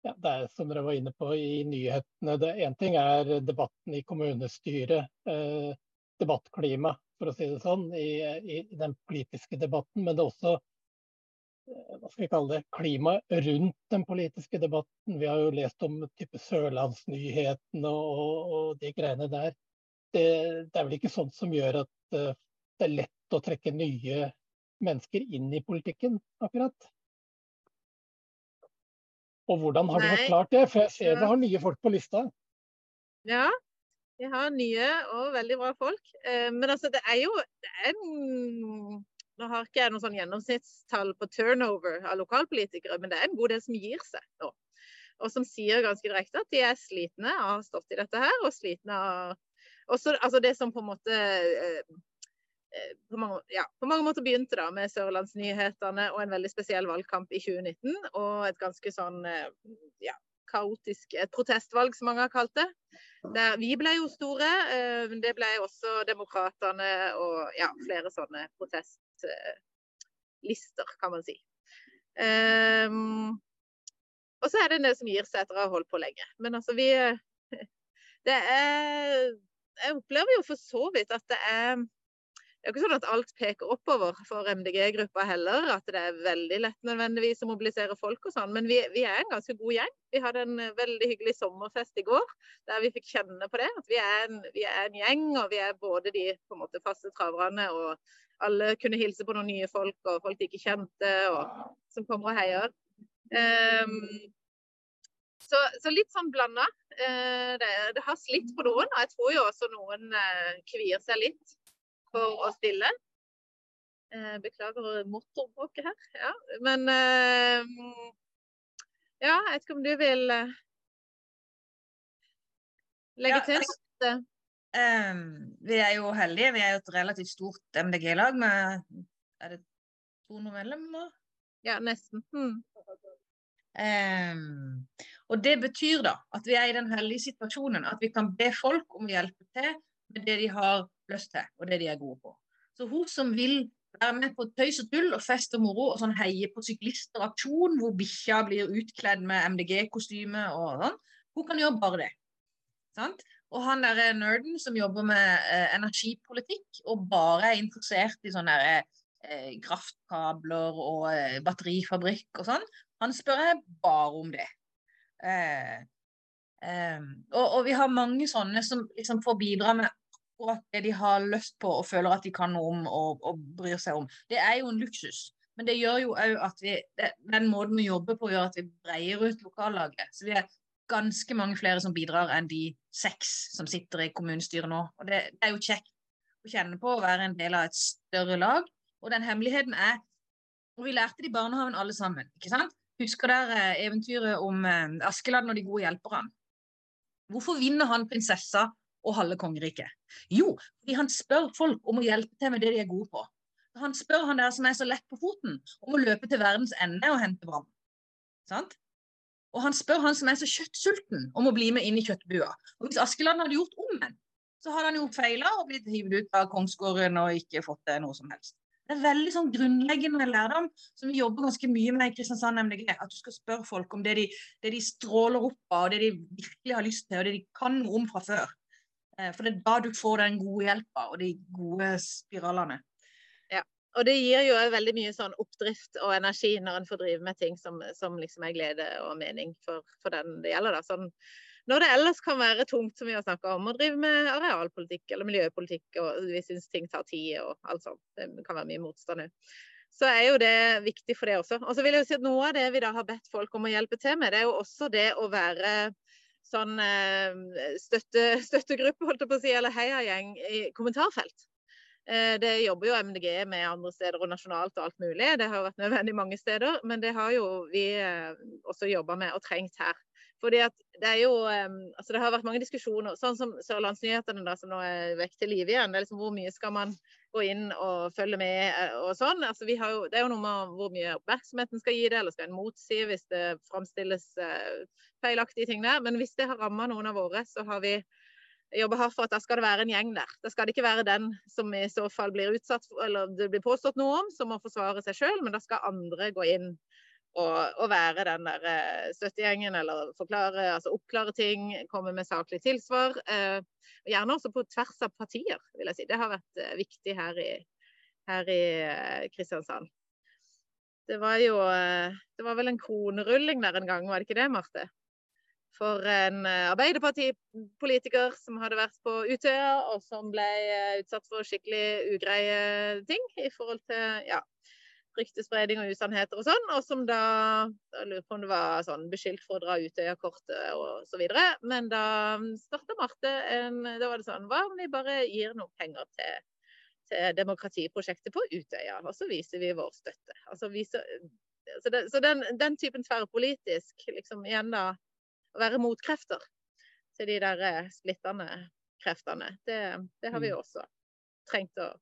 [SPEAKER 2] ja, det er som dere var inne på i nyhetene. det Én ting er debatten i kommunestyret, eh, debattklima, for å si det sånn, i, i, den politiske debatten. Men det er også eh, hva skal vi kalle det, klimaet rundt den politiske debatten. Vi har jo lest om type Sørlandsnyhetene og, og de greiene der det, det, er vel ikke sånt som gjør at uh, det er lett å trekke nye mennesker inn i politikken, akkurat. Og hvordan har Nei. du klart det? For jeg ser ja. du har nye folk på lista.
[SPEAKER 3] Ja, vi har nye og veldig bra folk. Eh, men altså, det er jo det er en, Nå har ikke jeg noe sånn gjennomsnittstall på turnover av lokalpolitikere, men det er en god del som gir seg nå. Og som sier ganske direkte at de er slitne av å ha stått i dette her, og slitne av også, altså det som på en måte eh, på mange, ja, på mange, måter begynte da med Sørlandsnyhetene og en veldig spesiell valgkamp i 2019. Og et ganske sånn eh, ja, kaotisk et protestvalg, som mange har kalt det. Der vi ble jo store. Det ble også Demokratene og ja, flere sånne protestlister, kan man si. Um, og så er det det som gir seg etter å ha holdt på lenge. Men altså, vi [laughs] Det er jeg opplever jo for så vidt at det er det er jo ikke sånn at alt peker oppover for MDG-gruppa heller. At det er veldig lett nødvendigvis å mobilisere folk og sånn. Men vi, vi, er en ganske god gjeng. Vi hadde en veldig hyggelig sommerfest i går der vi fikk kjenne på det. At vi er en, vi er en gjeng, og vi er både de måte faste traverne og alle kunne hilse på noen nye folk og folk de ikke kjente, og som kommer og heier. Um, så, så, litt sånn blanda. Uh, det, det, har slitt på noen, og jeg tror jo også noen uh, kvier seg litt for å stille. Eh, beklager motorbråket her. Ja, men Ja, jeg vet ikke om du vil legge ja, til? Jeg,
[SPEAKER 4] um, vi er jo heldige. Vi er jo et relativt stort MDG-lag med er det 200 medlemmer?
[SPEAKER 3] Ja, nesten. Hmm.
[SPEAKER 4] Um, og Det betyr da at vi er i den heldige situasjonen at vi kan be folk om å hjelpe til med det de har lyst til, og det de er gode på. Så hun som vil være med på tøys og tull og fest og moro og sånn heie på syklisteraksjon hvor bikkja blir utkledd med MDG-kostyme og sånn, hun kan gjøre bare det. Sant? Og han der nerden som jobber med eh, energipolitikk og bare er interessert i sånne eh, kraftkabler og eh, batterifabrikk og sånn, han spør jeg bare om det. Eh, eh, og, og, vi har mange sånne som liksom får bidra med akkurat det de har lyst på og føler at de kan noe om og, og bryr seg om. Det er jo en luksus. Men det gjør jo òg at vi, den måten vi jobber på, gjør at vi breier ut lokallaget. Så vi er ganske mange flere som bidrar enn de seks som sitter i kommunestyret nå. Og det, det er jo kjekt å kjenne på å være en del av et større lag. Og den hemmeligheten er Og vi lærte det i barnehagen alle sammen. ikke sant? Husker dere eventyret om eh, Askeladden og de gode hjelperne? Hvorfor vinner han prinsessa og halve kongeriket? Jo, fordi han spør folk om å hjelpe til med det de er gode på. Han spør han der som er så lett på foten, om å løpe til verdens ende og hente vann. Sant? Og han spør han som er så kjøttsulten, om å bli med inn i kjøttbua. Og hvis Askeland hadde gjort omvendt, så hadde han jo feila og blitt hivd ut av kongsgården og ikke fått til noe som helst. Det er veldig sånn grunnleggende lærdom som vi jobber ganske mye med i Kristiansand MDG. At du skal spørre folk om det de, det de stråler opp av, det de virkelig har lyst til, og det de kan om fra før. Eh, for det er da du får den gode hjelpa og de gode spiralene.
[SPEAKER 3] Ja, Og det gir jo veldig mye sånn oppdrift og energi når en får drive med ting som, som liksom er glede og mening for, for den det gjelder. Da. Sånn, når det ellers kan være tungt, som vi har snakka om, å drive med arealpolitikk eller miljøpolitikk, og vi syns ting tar tid og alt sånt, det kan være mye motstand òg, så er jo det viktig for det også. Og så vil jeg jo si at Noe av det vi da har bedt folk om å hjelpe til med, det er jo også det å være sånn eh, støtte, støttegruppe, holdt jeg på å si, eller heiagjeng i kommentarfelt. Eh, det jobber jo MDG med andre steder og nasjonalt og alt mulig. Det har vært nødvendig mange steder, men det har jo vi eh, også jobba med og trengt her. Fordi at Det er jo, altså det har vært mange diskusjoner, sånn som Sørlandsnyhetene da, som nå er vekk til live igjen. det er liksom Hvor mye skal man gå inn og følge med og sånn. Altså jo, det er jo noe med hvor mye oppmerksomhet en skal gi det, eller skal en motsi hvis det framstilles feilaktige ting der. Men hvis det har ramma noen av våre, så har vi jobba hardt for at da skal det være en gjeng der. Da skal det ikke være den som i så fall blir utsatt for, eller det blir påstått noe om, som må forsvare seg sjøl, men da skal andre gå inn og være den der uh, støttegjengen eller forklare, altså oppklare ting, komme med saklig tilsvar. Uh, gjerne også på tvers av partier, vil jeg si. Det har vært uh, viktig her i, her i Kristiansand. Det var jo Det var vel en kronerulling der en gang, var det ikke det, Marte? for en eh, Arbeiderpartipolitiker som hadde vært på Utøya, og som ble eh, utsatt for skikkelig ugreie ting i forhold til ja, ryktespredning og usannheter og sånn, og som da Jeg lurer på om det var sånn beskyldt for å dra Utøya-kortet og så videre. Men da starta Marte en Da var det sånn Hva om vi bare gir noen penger til, til demokratiprosjektet på Utøya, og så viser vi vår støtte. Altså viser, så, det, så den, den, typen tverrpolitisk, liksom igjen da å være motkrefter til de der eh, splittende kreftene. Det, det har vi jo mm. også trengt å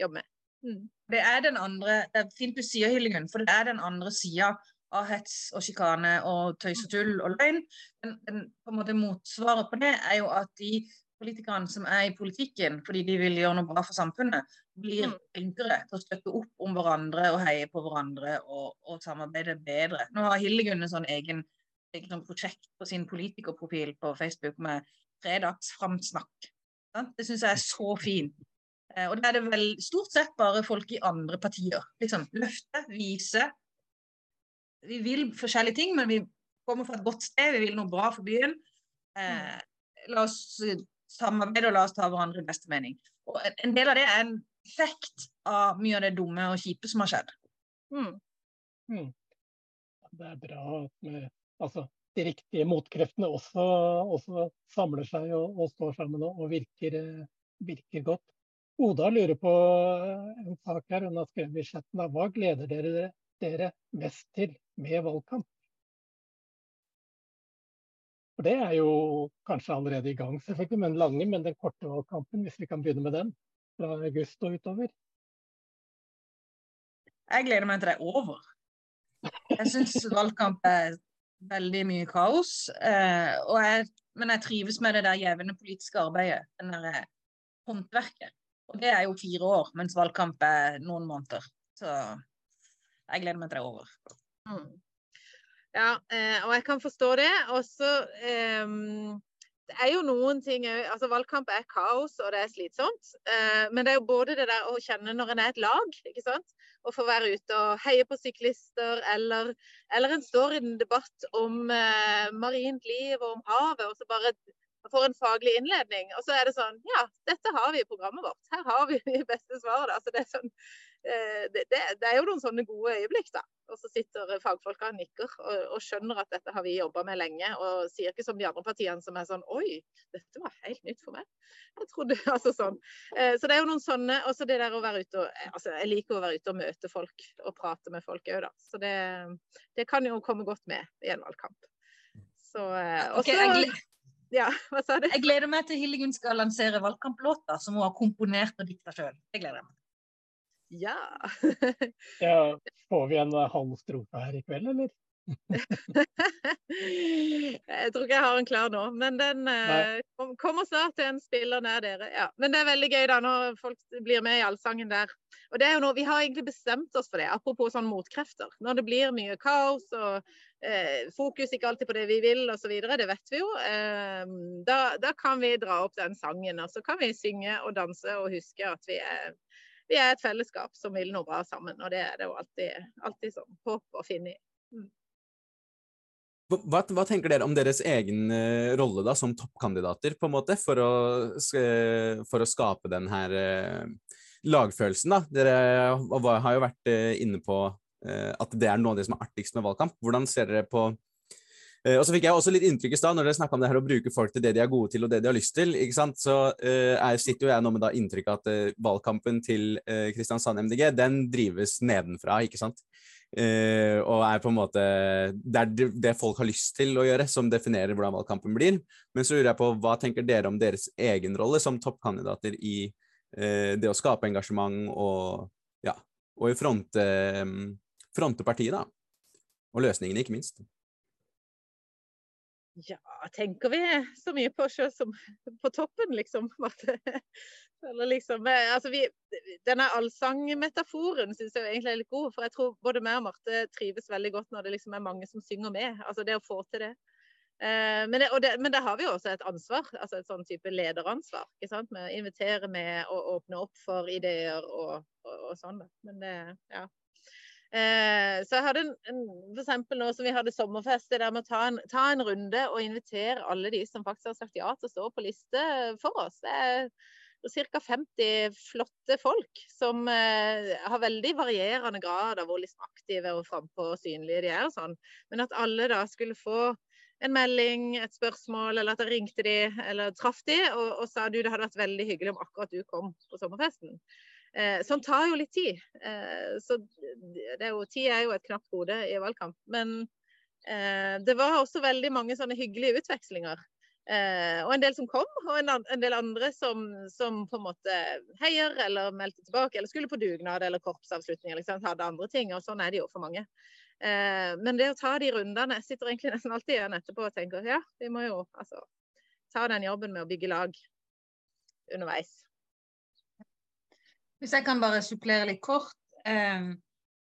[SPEAKER 3] jobbe med.
[SPEAKER 4] Mm. Det er den andre, det er fint du sier Hillingen, for det er den andre sida av hets og sjikane og tøys og tull og løgn. Men, men på en måte Motsvaret på det er jo at de politikerne som er i politikken fordi de vil gjøre noe bra for samfunnet, blir mm. flinkere til å støtte opp om hverandre og heie på hverandre og, og samarbeide bedre. Nå har Hildegunn en sånn egen liksom, prosjekt på sin politikerprofil på Facebook med fredagsframsnakk. Det syns jeg er så fint. Eh, og det er det vel stort sett bare folk i andre partier. Liksom løfte, vise. Vi vil forskjellige ting, men vi kommer fra et godt sted, vi vil noe bra for byen. Eh, la oss samarbeide og la oss ta hverandre i beste mening. Og en del av det er en effekt av mye av det dumme og kjipe som har skjedd. Mm.
[SPEAKER 2] Mm. Det er bra at vi altså, de riktige motkreftene også, også samler seg og, og, står sammen og, og virker, virker, godt. Oda lurer på en sak her. Hun har skrevet i chatten. Hva gleder dere dere mest til med valgkamp? For Det er jo kanskje allerede i gang, selvfølgelig, men lange, men den korte valgkampen, hvis vi kan begynne med den, fra august og utover?
[SPEAKER 4] Jeg gleder meg til det er over. Jeg syns valgkamp er veldig mye kaos. Eh, jeg, men jeg trives med det der jevne politiske arbeidet. Den der eh, håndverket. Og det er jo fire år, mens valgkamp er noen måneder. Så jeg gleder meg til det er over. Mm.
[SPEAKER 3] Ja, eh, og jeg kan forstå det. Og så eh, det er jo noen ting altså Valgkamp er kaos og det er slitsomt. Eh, men det er jo både det der å kjenne når en er et lag, ikke sant. Å få være ute og heie på syklister, eller, eller en står i en debatt om eh, marint liv og om havet, og så bare får en faglig innledning. Og så er det sånn Ja, dette har vi i programmet vårt. Her har vi de beste svarene. Altså, det, er sånn, eh, det, det, det, er jo noen sånne gode øyeblikk, da. Og så sitter fagfolka og nikker og, og, skjønner at dette har vi jobba med lenge. Og sier ikke som de andre partiene som er sånn Oi, dette var helt nytt for meg. Jeg trodde, [laughs] altså sånn. Eh, så det er jo noen sånne Og så det der å være ute og altså, Jeg liker å være ute og møte folk og prate med folk òg, da. Så det, det kan jo komme godt med i en valgkamp. Så, eh, også, okay, ja, [laughs] hva sa du?
[SPEAKER 4] Jeg gleder meg til Hillegunn skal lansere valgkamplåter som hun har komponert og dikta sjøl. Det gleder jeg meg til.
[SPEAKER 3] Ja. [laughs]
[SPEAKER 2] ja. Får vi en halv strofe her i kveld, eller? [laughs]
[SPEAKER 3] jeg tror ikke jeg har en klar nå, men den eh, kommer snart til en spiller nær dere. Ja. Men det er veldig gøy da når folk blir med i allsangen der. Og det er jo noe, Vi har egentlig bestemt oss for det, apropos sånn motkrefter. Når det blir mye kaos og eh, fokus ikke alltid på det vi vil osv., det vet vi jo. eh, da, da, kan vi dra opp den sangen, og så kan vi synge og danse og huske at vi er vi er et fellesskap som vil noe bra sammen, og det er det jo alltid, alltid sånn håp å finne i. Mm.
[SPEAKER 1] Hva, hva, tenker dere om deres egen uh, rolle da, som toppkandidater, på en måte, for å, for å skape den her uh, lagfølelsen? da? Dere har jo vært uh, inne på at det er noe av det som er artigst med valgkamp. Hvordan ser dere på og så fikk jeg også litt inntrykk i stad når dere snakka om det her å bruke folk til det de er gode til og det de har lyst til. ikke sant? Så uh, sitter jo jeg nå med da av at uh, valgkampen til uh, Kristiansand MDG den drives nedenfra. ikke sant? Uh, og er på en måte Det er det folk har lyst til å gjøre, som definerer hvordan valgkampen blir. Men så lurer jeg på, hva tenker dere om deres egen rolle som toppkandidater i uh, det å skape engasjement og, ja, og i fronte, um, fronte partiet, da? Og løsningene, ikke minst.
[SPEAKER 3] Ja, tenker vi så mye på oss sjøl som på toppen, liksom. Eller liksom altså vi, denne allsangmetaforen syns jeg egentlig er litt god. For jeg tror både meg og Marte trives veldig godt når det liksom er mange som synger med. Altså det å få til det. Eh, men, det, det, men der har vi jo også et ansvar, altså et sånn type lederansvar. ikke sant? Med å invitere med og åpne opp for ideer og, og, og sånn. Men det, ja. Eh, så jeg hadde en, en, for eksempel nå som vi hadde sommerfest, det der med å ta en, ta en, runde og invitere alle de som faktisk har sagt ja til å stå på liste for oss. Det er ca. 50 flotte folk som eh, har veldig varierende grad av hvor liksom aktive og frampå og synlige de er. og sånn. Men at alle da skulle få en melding, et spørsmål, eller at jeg ringte de, eller traff de og, og sa du det hadde vært veldig hyggelig om akkurat du kom på sommerfesten. Eh, sånn tar jo litt tid. Eh, så er jo, tid er jo et knapt gode i valgkamp. Men eh, det var også veldig mange sånne hyggelige utvekslinger. Eh, og en del som kom, og en, en del andre som, som, på en måte heier eller meldte tilbake, eller skulle på dugnad eller korpsavslutninger. liksom, hadde andre ting. Og sånn er det jo for mange. Eh, men det å ta de rundene Jeg sitter egentlig nesten alltid igjen etterpå og tenker ja, vi må jo altså ta den jobben med å bygge lag underveis.
[SPEAKER 4] Hvis jeg kan bare supplere litt kort. Eh,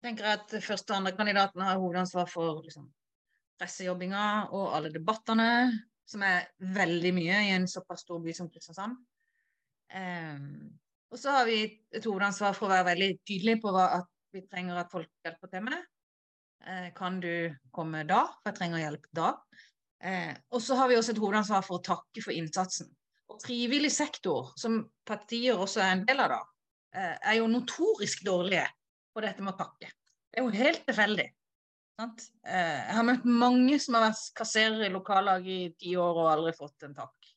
[SPEAKER 4] tenker at første og andre kandidaten har hovedansvar for liksom, pressejobbinga og alle debattene, som er veldig mye i en såpass stor by som Kristiansand. Um, og så har vi et hovedansvar for å være veldig tydelige på hva vi trenger at folk hjelper til med. Uh, kan du komme da? For jeg trenger hjelp da. Uh, og så har vi også et hovedansvar for å takke for innsatsen. Og frivillig sektor, som partier også er en del av, da, uh, er jo notorisk dårlige på dette med å takke. Det er jo helt tilfeldig. Eh, jeg har møtt mange som har vært kasserer i lokallag i ti år og aldri fått en takk.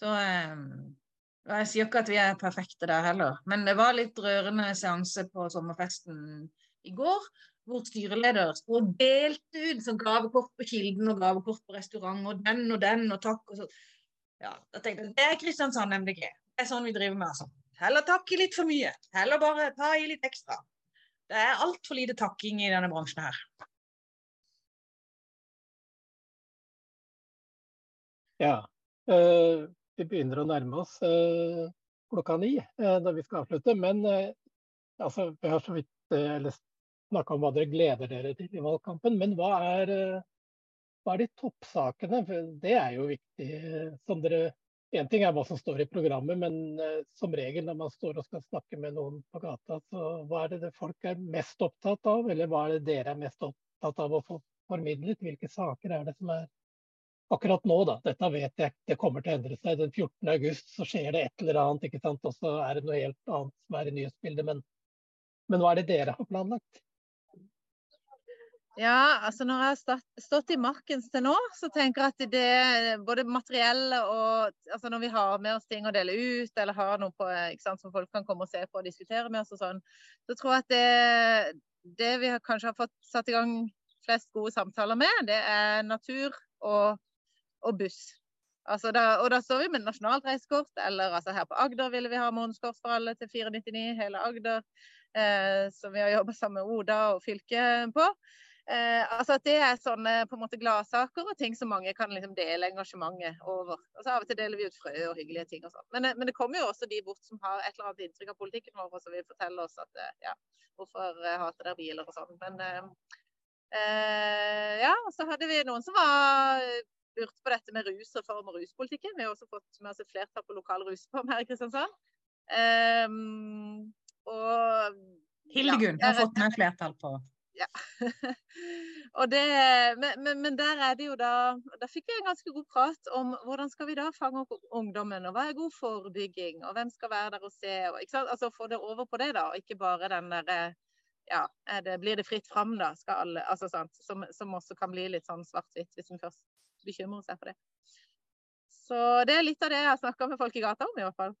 [SPEAKER 4] Så eh, Jeg sier ikke at vi er perfekte der heller, men det var litt rørende seanse på sommerfesten i går. Hvor styreleder sto og delte ut som gavekort på Kilden og gavekort på restaurant, og den og den og takk og så. Ja, da tenkte jeg det er Kristiansand MDG. Det er sånn vi driver med, altså. Heller takke litt for mye. Heller bare ta i litt ekstra. Det er altfor lite takking i denne bransjen her.
[SPEAKER 2] Ja. Uh, vi begynner å nærme oss uh, klokka ni uh, da vi skal avslutte. Men altså, vi har så vidt snakka om hva dere gleder dere til i valgkampen. Men hva er, hva er de toppsakene? For det er jo viktig, som dere Én ting er hva som står i programmet, men uh, som regel når man står og skal snakke med noen på gata, så hva er det, det folk er mest opptatt av, eller hva er det dere er mest opptatt av å få formidlet? Hvilke saker er det som er akkurat nå, da. Dette vet jeg det kommer til å endre seg. Den 14. august så skjer det et eller annet, ikke sant. Og så er det noe helt annet som er i nyhetsbildet. Men, men hva er det dere har planlagt?
[SPEAKER 3] Ja, altså når jeg har stått, stått i Markens til nå, så tenker jeg at det både materielle og altså når vi har med oss ting å dele ut, eller har noe på, sant, som folk kan komme og se på og diskutere med oss og sånn, så tror jeg at det, det vi har kanskje har fått satt i gang flest gode samtaler med, det er natur og og buss. Altså da, og da står vi med nasjonalt reisekort, eller altså her på Agder ville vi ha månedskort for alle til 499, hele Agder. Eh, som vi har jobba sammen med Oda og fylket på. Eh, altså at Det er sånne på en måte gladsaker og ting som mange kan liksom dele engasjementet over. Og så Av og til deler vi ut frø og hyggelige ting. og sånn. Men, men, det kommer jo også de bort som har et eller annet inntrykk av politikken vår, og som vil fortelle oss at eh, ja, hvorfor eh, hater dere biler og sånn. Men eh, ja, og så hadde vi noen som var lurt på dette med rusreform og ruspolitikken. Vi har også fått med oss et flertall på lokal rusreform her i Kristiansand. Eh,
[SPEAKER 4] og Hildegunn ja, har fått med flertall på.
[SPEAKER 3] Ja. [laughs] det, men, men, men, der er det jo da Da fikk vi en ganske god prat om hvordan skal vi da fange opp ungdommen, og hva er god forebygging, og hvem skal være der og se. Og, altså Få det over på det, da, og ikke bare den derre ja, det, blir det fritt fram, da? Skal alle, altså, sant, som, som, også kan bli litt sånn svart-hvitt hvis en først bekymrer seg for det. Så det er litt av det jeg har snakka med folk i gata om, i hvert fall.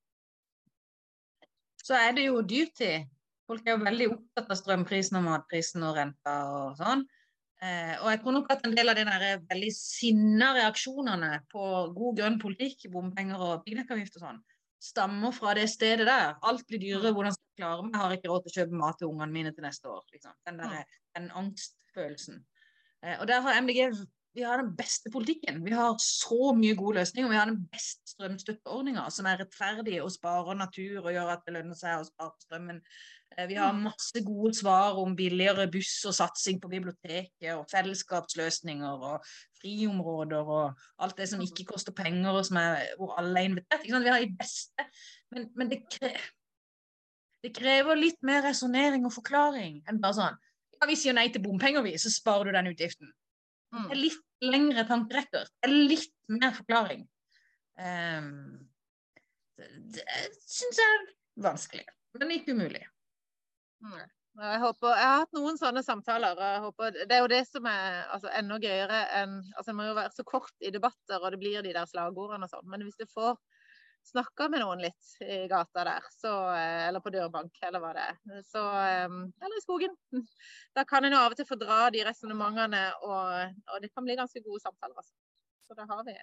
[SPEAKER 4] Så er det jo dyrtid. Folk er jo veldig opptatt av strømprisen og matprisen og renta og sånn. Eh, og jeg tror nok at en del av de der veldig sinna reaksjonene på god grønn politikk, bompenger og piggdekkavgift og sånn, stammer fra det stedet der. Alt blir dyrere, hvordan skal jeg klare meg? Har ikke råd til å kjøpe mat til ungene mine til neste år. Liksom. Den, der, den angstfølelsen. Eh, og der har MDG vi har den beste politikken. Vi har så mye gode løsninger. Vi har den beste strømstøtteordninga, som er rettferdig og sparer natur og gjør at det lønner seg å spare strømmen. Eh, vi har mm. masse gode svar om billigere buss og satsing på biblioteket og fellesskapsløsninger og friområder og alt det som ikke koster penger og er, hvor alle er invitert. Vi har de beste, men, men det, krever, det, krever litt mer resonnering og forklaring enn bare sånn ja, vi sier nei til bompenger, vi, så sparer du den utgiften. Mm. Det er litt lengre tankerekker. Det er litt mer forklaring. Um, det, syns jeg er vanskelig, men ikke umulig.
[SPEAKER 3] Mm. Jeg, håper, jeg har hatt noen sånne samtaler. og håper, Det er jo det som er altså, enda gøyere enn altså, Det må jo være så kort i debatter, og det blir de der slagordene og sånn. Men hvis du får snakka med noen litt i gata der, så, eh, eller på dørbank, eller hva det er. Så, eh, eller i skogen. [laughs] Da kan en jo av og til få dra de resonnementene, og, og, det kan bli ganske gode samtaler. Altså. Så da har, vi,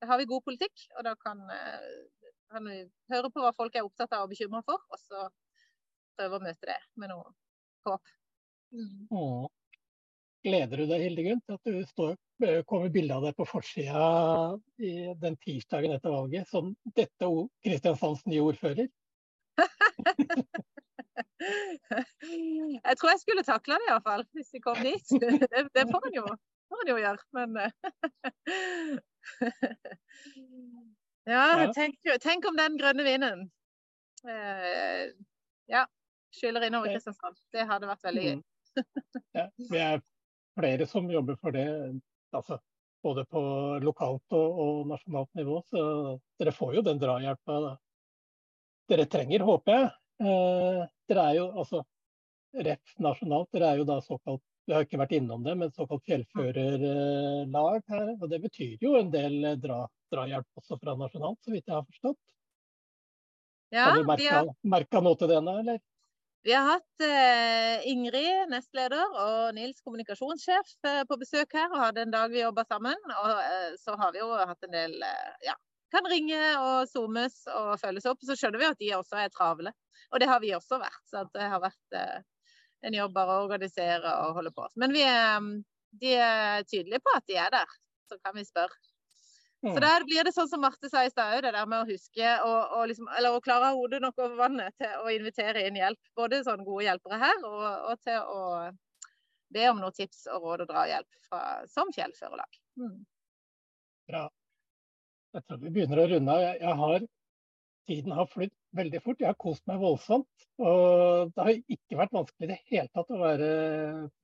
[SPEAKER 3] da har vi god politikk, og da kan, eh, kan, vi høre på hva folk er opptatt av og bekymra for, og så prøve å møte det med noe håp.
[SPEAKER 2] Mm. Gleder du deg, Hildegunn, til at du står, eh, kommer bilde av deg på forsida den tirsdagen etter valget som dette Kristiansands nye ordfører? [laughs]
[SPEAKER 3] jeg tror jeg skulle takla det iallfall, hvis jeg kom dit. [laughs] Det, det får en jo, jo, gjøre, men [laughs] Ja, tenk, tenk, om den grønne vinden eh, ja, skyller innover Kristiansand. Det hadde vært veldig gøy.
[SPEAKER 2] Mm. ja, vi er flere som jobber for det. Altså, både på lokalt og, og, nasjonalt nivå. Så dere får jo den drahjelpa dere trenger, håper jeg. Eh, dere er jo altså rett nasjonalt, dere er jo da såkalt vi har ikke vært innom det, men såkalt fjellførerlag her. og Det betyr jo en del dra, drahjelp også fra nasjonalt, så vidt jeg har forstått. Ja, har du merka, har... noe til denne, eller?
[SPEAKER 3] Vi har hatt eh, Ingrid, nestleder, og Nils, kommunikasjonssjef, eh, på besøk her. og hadde en dag vi jobba sammen. Og eh, så har vi jo hatt en del Ja, kan ringe og zoomes og følges opp. Så skjønner vi at de også er travle. Og det har vi også vært. Så det har vært en jobb bare å organisere og holde på. Men vi de er tydelige på at de er der. Så kan vi spørre. Så der blir det sånn som Marte sa i stad, det der med å huske og, og liksom, eller å klare hodet nok over vannet til å invitere inn hjelp. Både sånne gode hjelpere her, og, og til å be om noen tips og råd og drahjelp fra, som fjellførerlag. Mm.
[SPEAKER 2] Bra. Jeg tror vi begynner å runde av. Jeg, jeg har, tiden har flydd veldig fort. Jeg har kost meg voldsomt. Og det har ikke vært vanskelig i det hele tatt å være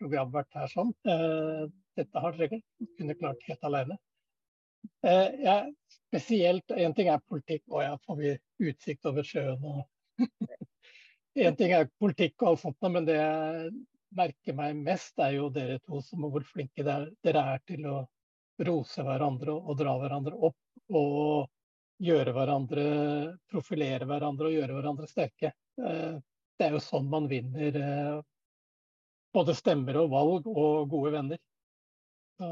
[SPEAKER 2] programvert her sånn. Eh, dette har dere kunnet klart helt alene. Eh, ja, spesielt En ting er politikk, og ja, får vi utsikt over sjøen og [laughs] En ting er politikk og alt sånt, men det jeg merker meg mest, er jo dere to som hvor flinke dere er til å rose hverandre og dra hverandre opp. Og gjøre hverandre, profilere hverandre og gjøre hverandre sterke. Eh, det er jo sånn man vinner eh, både stemmer og valg og gode venner. Så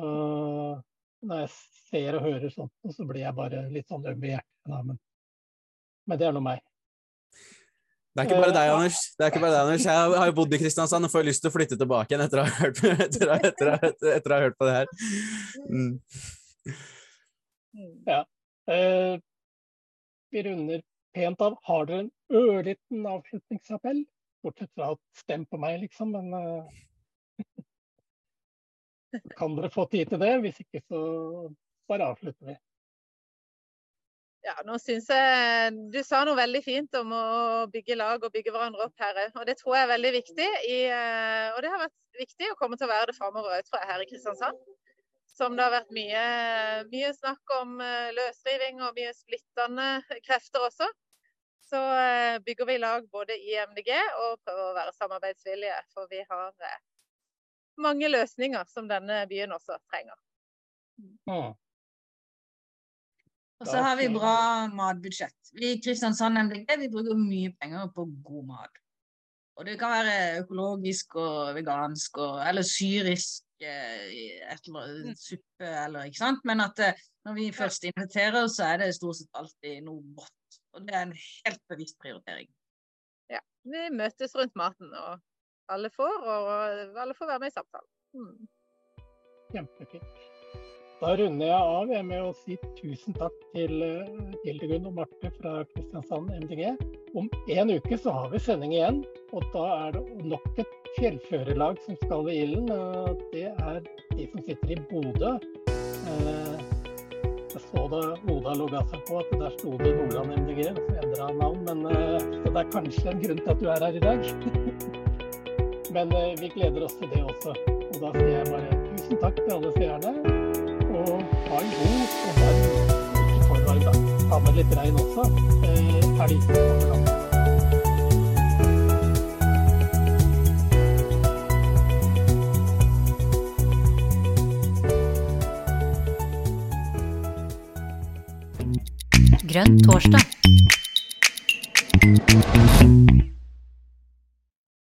[SPEAKER 2] når jeg ser og hører sånt, så blir jeg bare litt sånn øm i hjertet. Men, men det er nå meg.
[SPEAKER 1] Det er ikke bare deg, Anders. Det er ikke bare deg, Anders. Jeg har jo bodd i Kristiansand og får lyst til å flytte tilbake igjen etter å ha hørt, [laughs] etter, etter, etter, etter å ha hørt på det her. Mm.
[SPEAKER 2] Ja. Eh, vi runder pent av. Har dere en ørliten avslutningsappell? Bortsett fra å stem på meg, liksom. Men uh, kan dere få tid til det? Hvis ikke, så bare avslutter vi.
[SPEAKER 3] Ja, nå synes jeg Du sa noe veldig fint om å bygge lag og bygge hverandre opp her. Og det tror jeg er veldig viktig. I, eh, og det har vært viktig og kommer til å være det framover òg, tror jeg, her i Kristiansand. Som det har vært mye, mye snakk om eh, løsriving og mye splittende krefter også. Så eh, bygger vi lag både i MDG og prøver å være samarbeidsvillige. For vi har mange løsninger som denne byen også trenger.
[SPEAKER 4] Mm. Og så har vi bra matbudsjett. Vi i Kristiansand MDG vi bruker mye penger på god mat. Og det kan være økologisk og vegansk og, eller syrisk eh, et eller mm. suppe eller ikke sant. Men at eh, når vi først inviterer, så er det stort sett alltid noe godt. Og det er en helt bevisst prioritering.
[SPEAKER 3] Ja. Vi møtes rundt maten, og alle får, og alle får være med i samtalen. Mm.
[SPEAKER 2] Kjempefint. Da runder jeg av med å si tusen takk til eh, Hildegunn og Marte fra Kristiansand MDG. Om en uke så har vi sending igjen, og da er det nok et fjellførerlag som skal ved ilden. Det er de som sitter i Bodø. Eh, jeg så da Oda logga seg på at der sto det Nordland MDG, så endra navn. Men eh, det er kanskje en grunn til at du er her i dag. [laughs] Men vi gleder oss til det også. Og da sier jeg bare tusen takk til alle seerne og ha en god og varm ikke for varm, da. Ta med litt regn også. Eh, landet.
[SPEAKER 5] Grønn torsdag.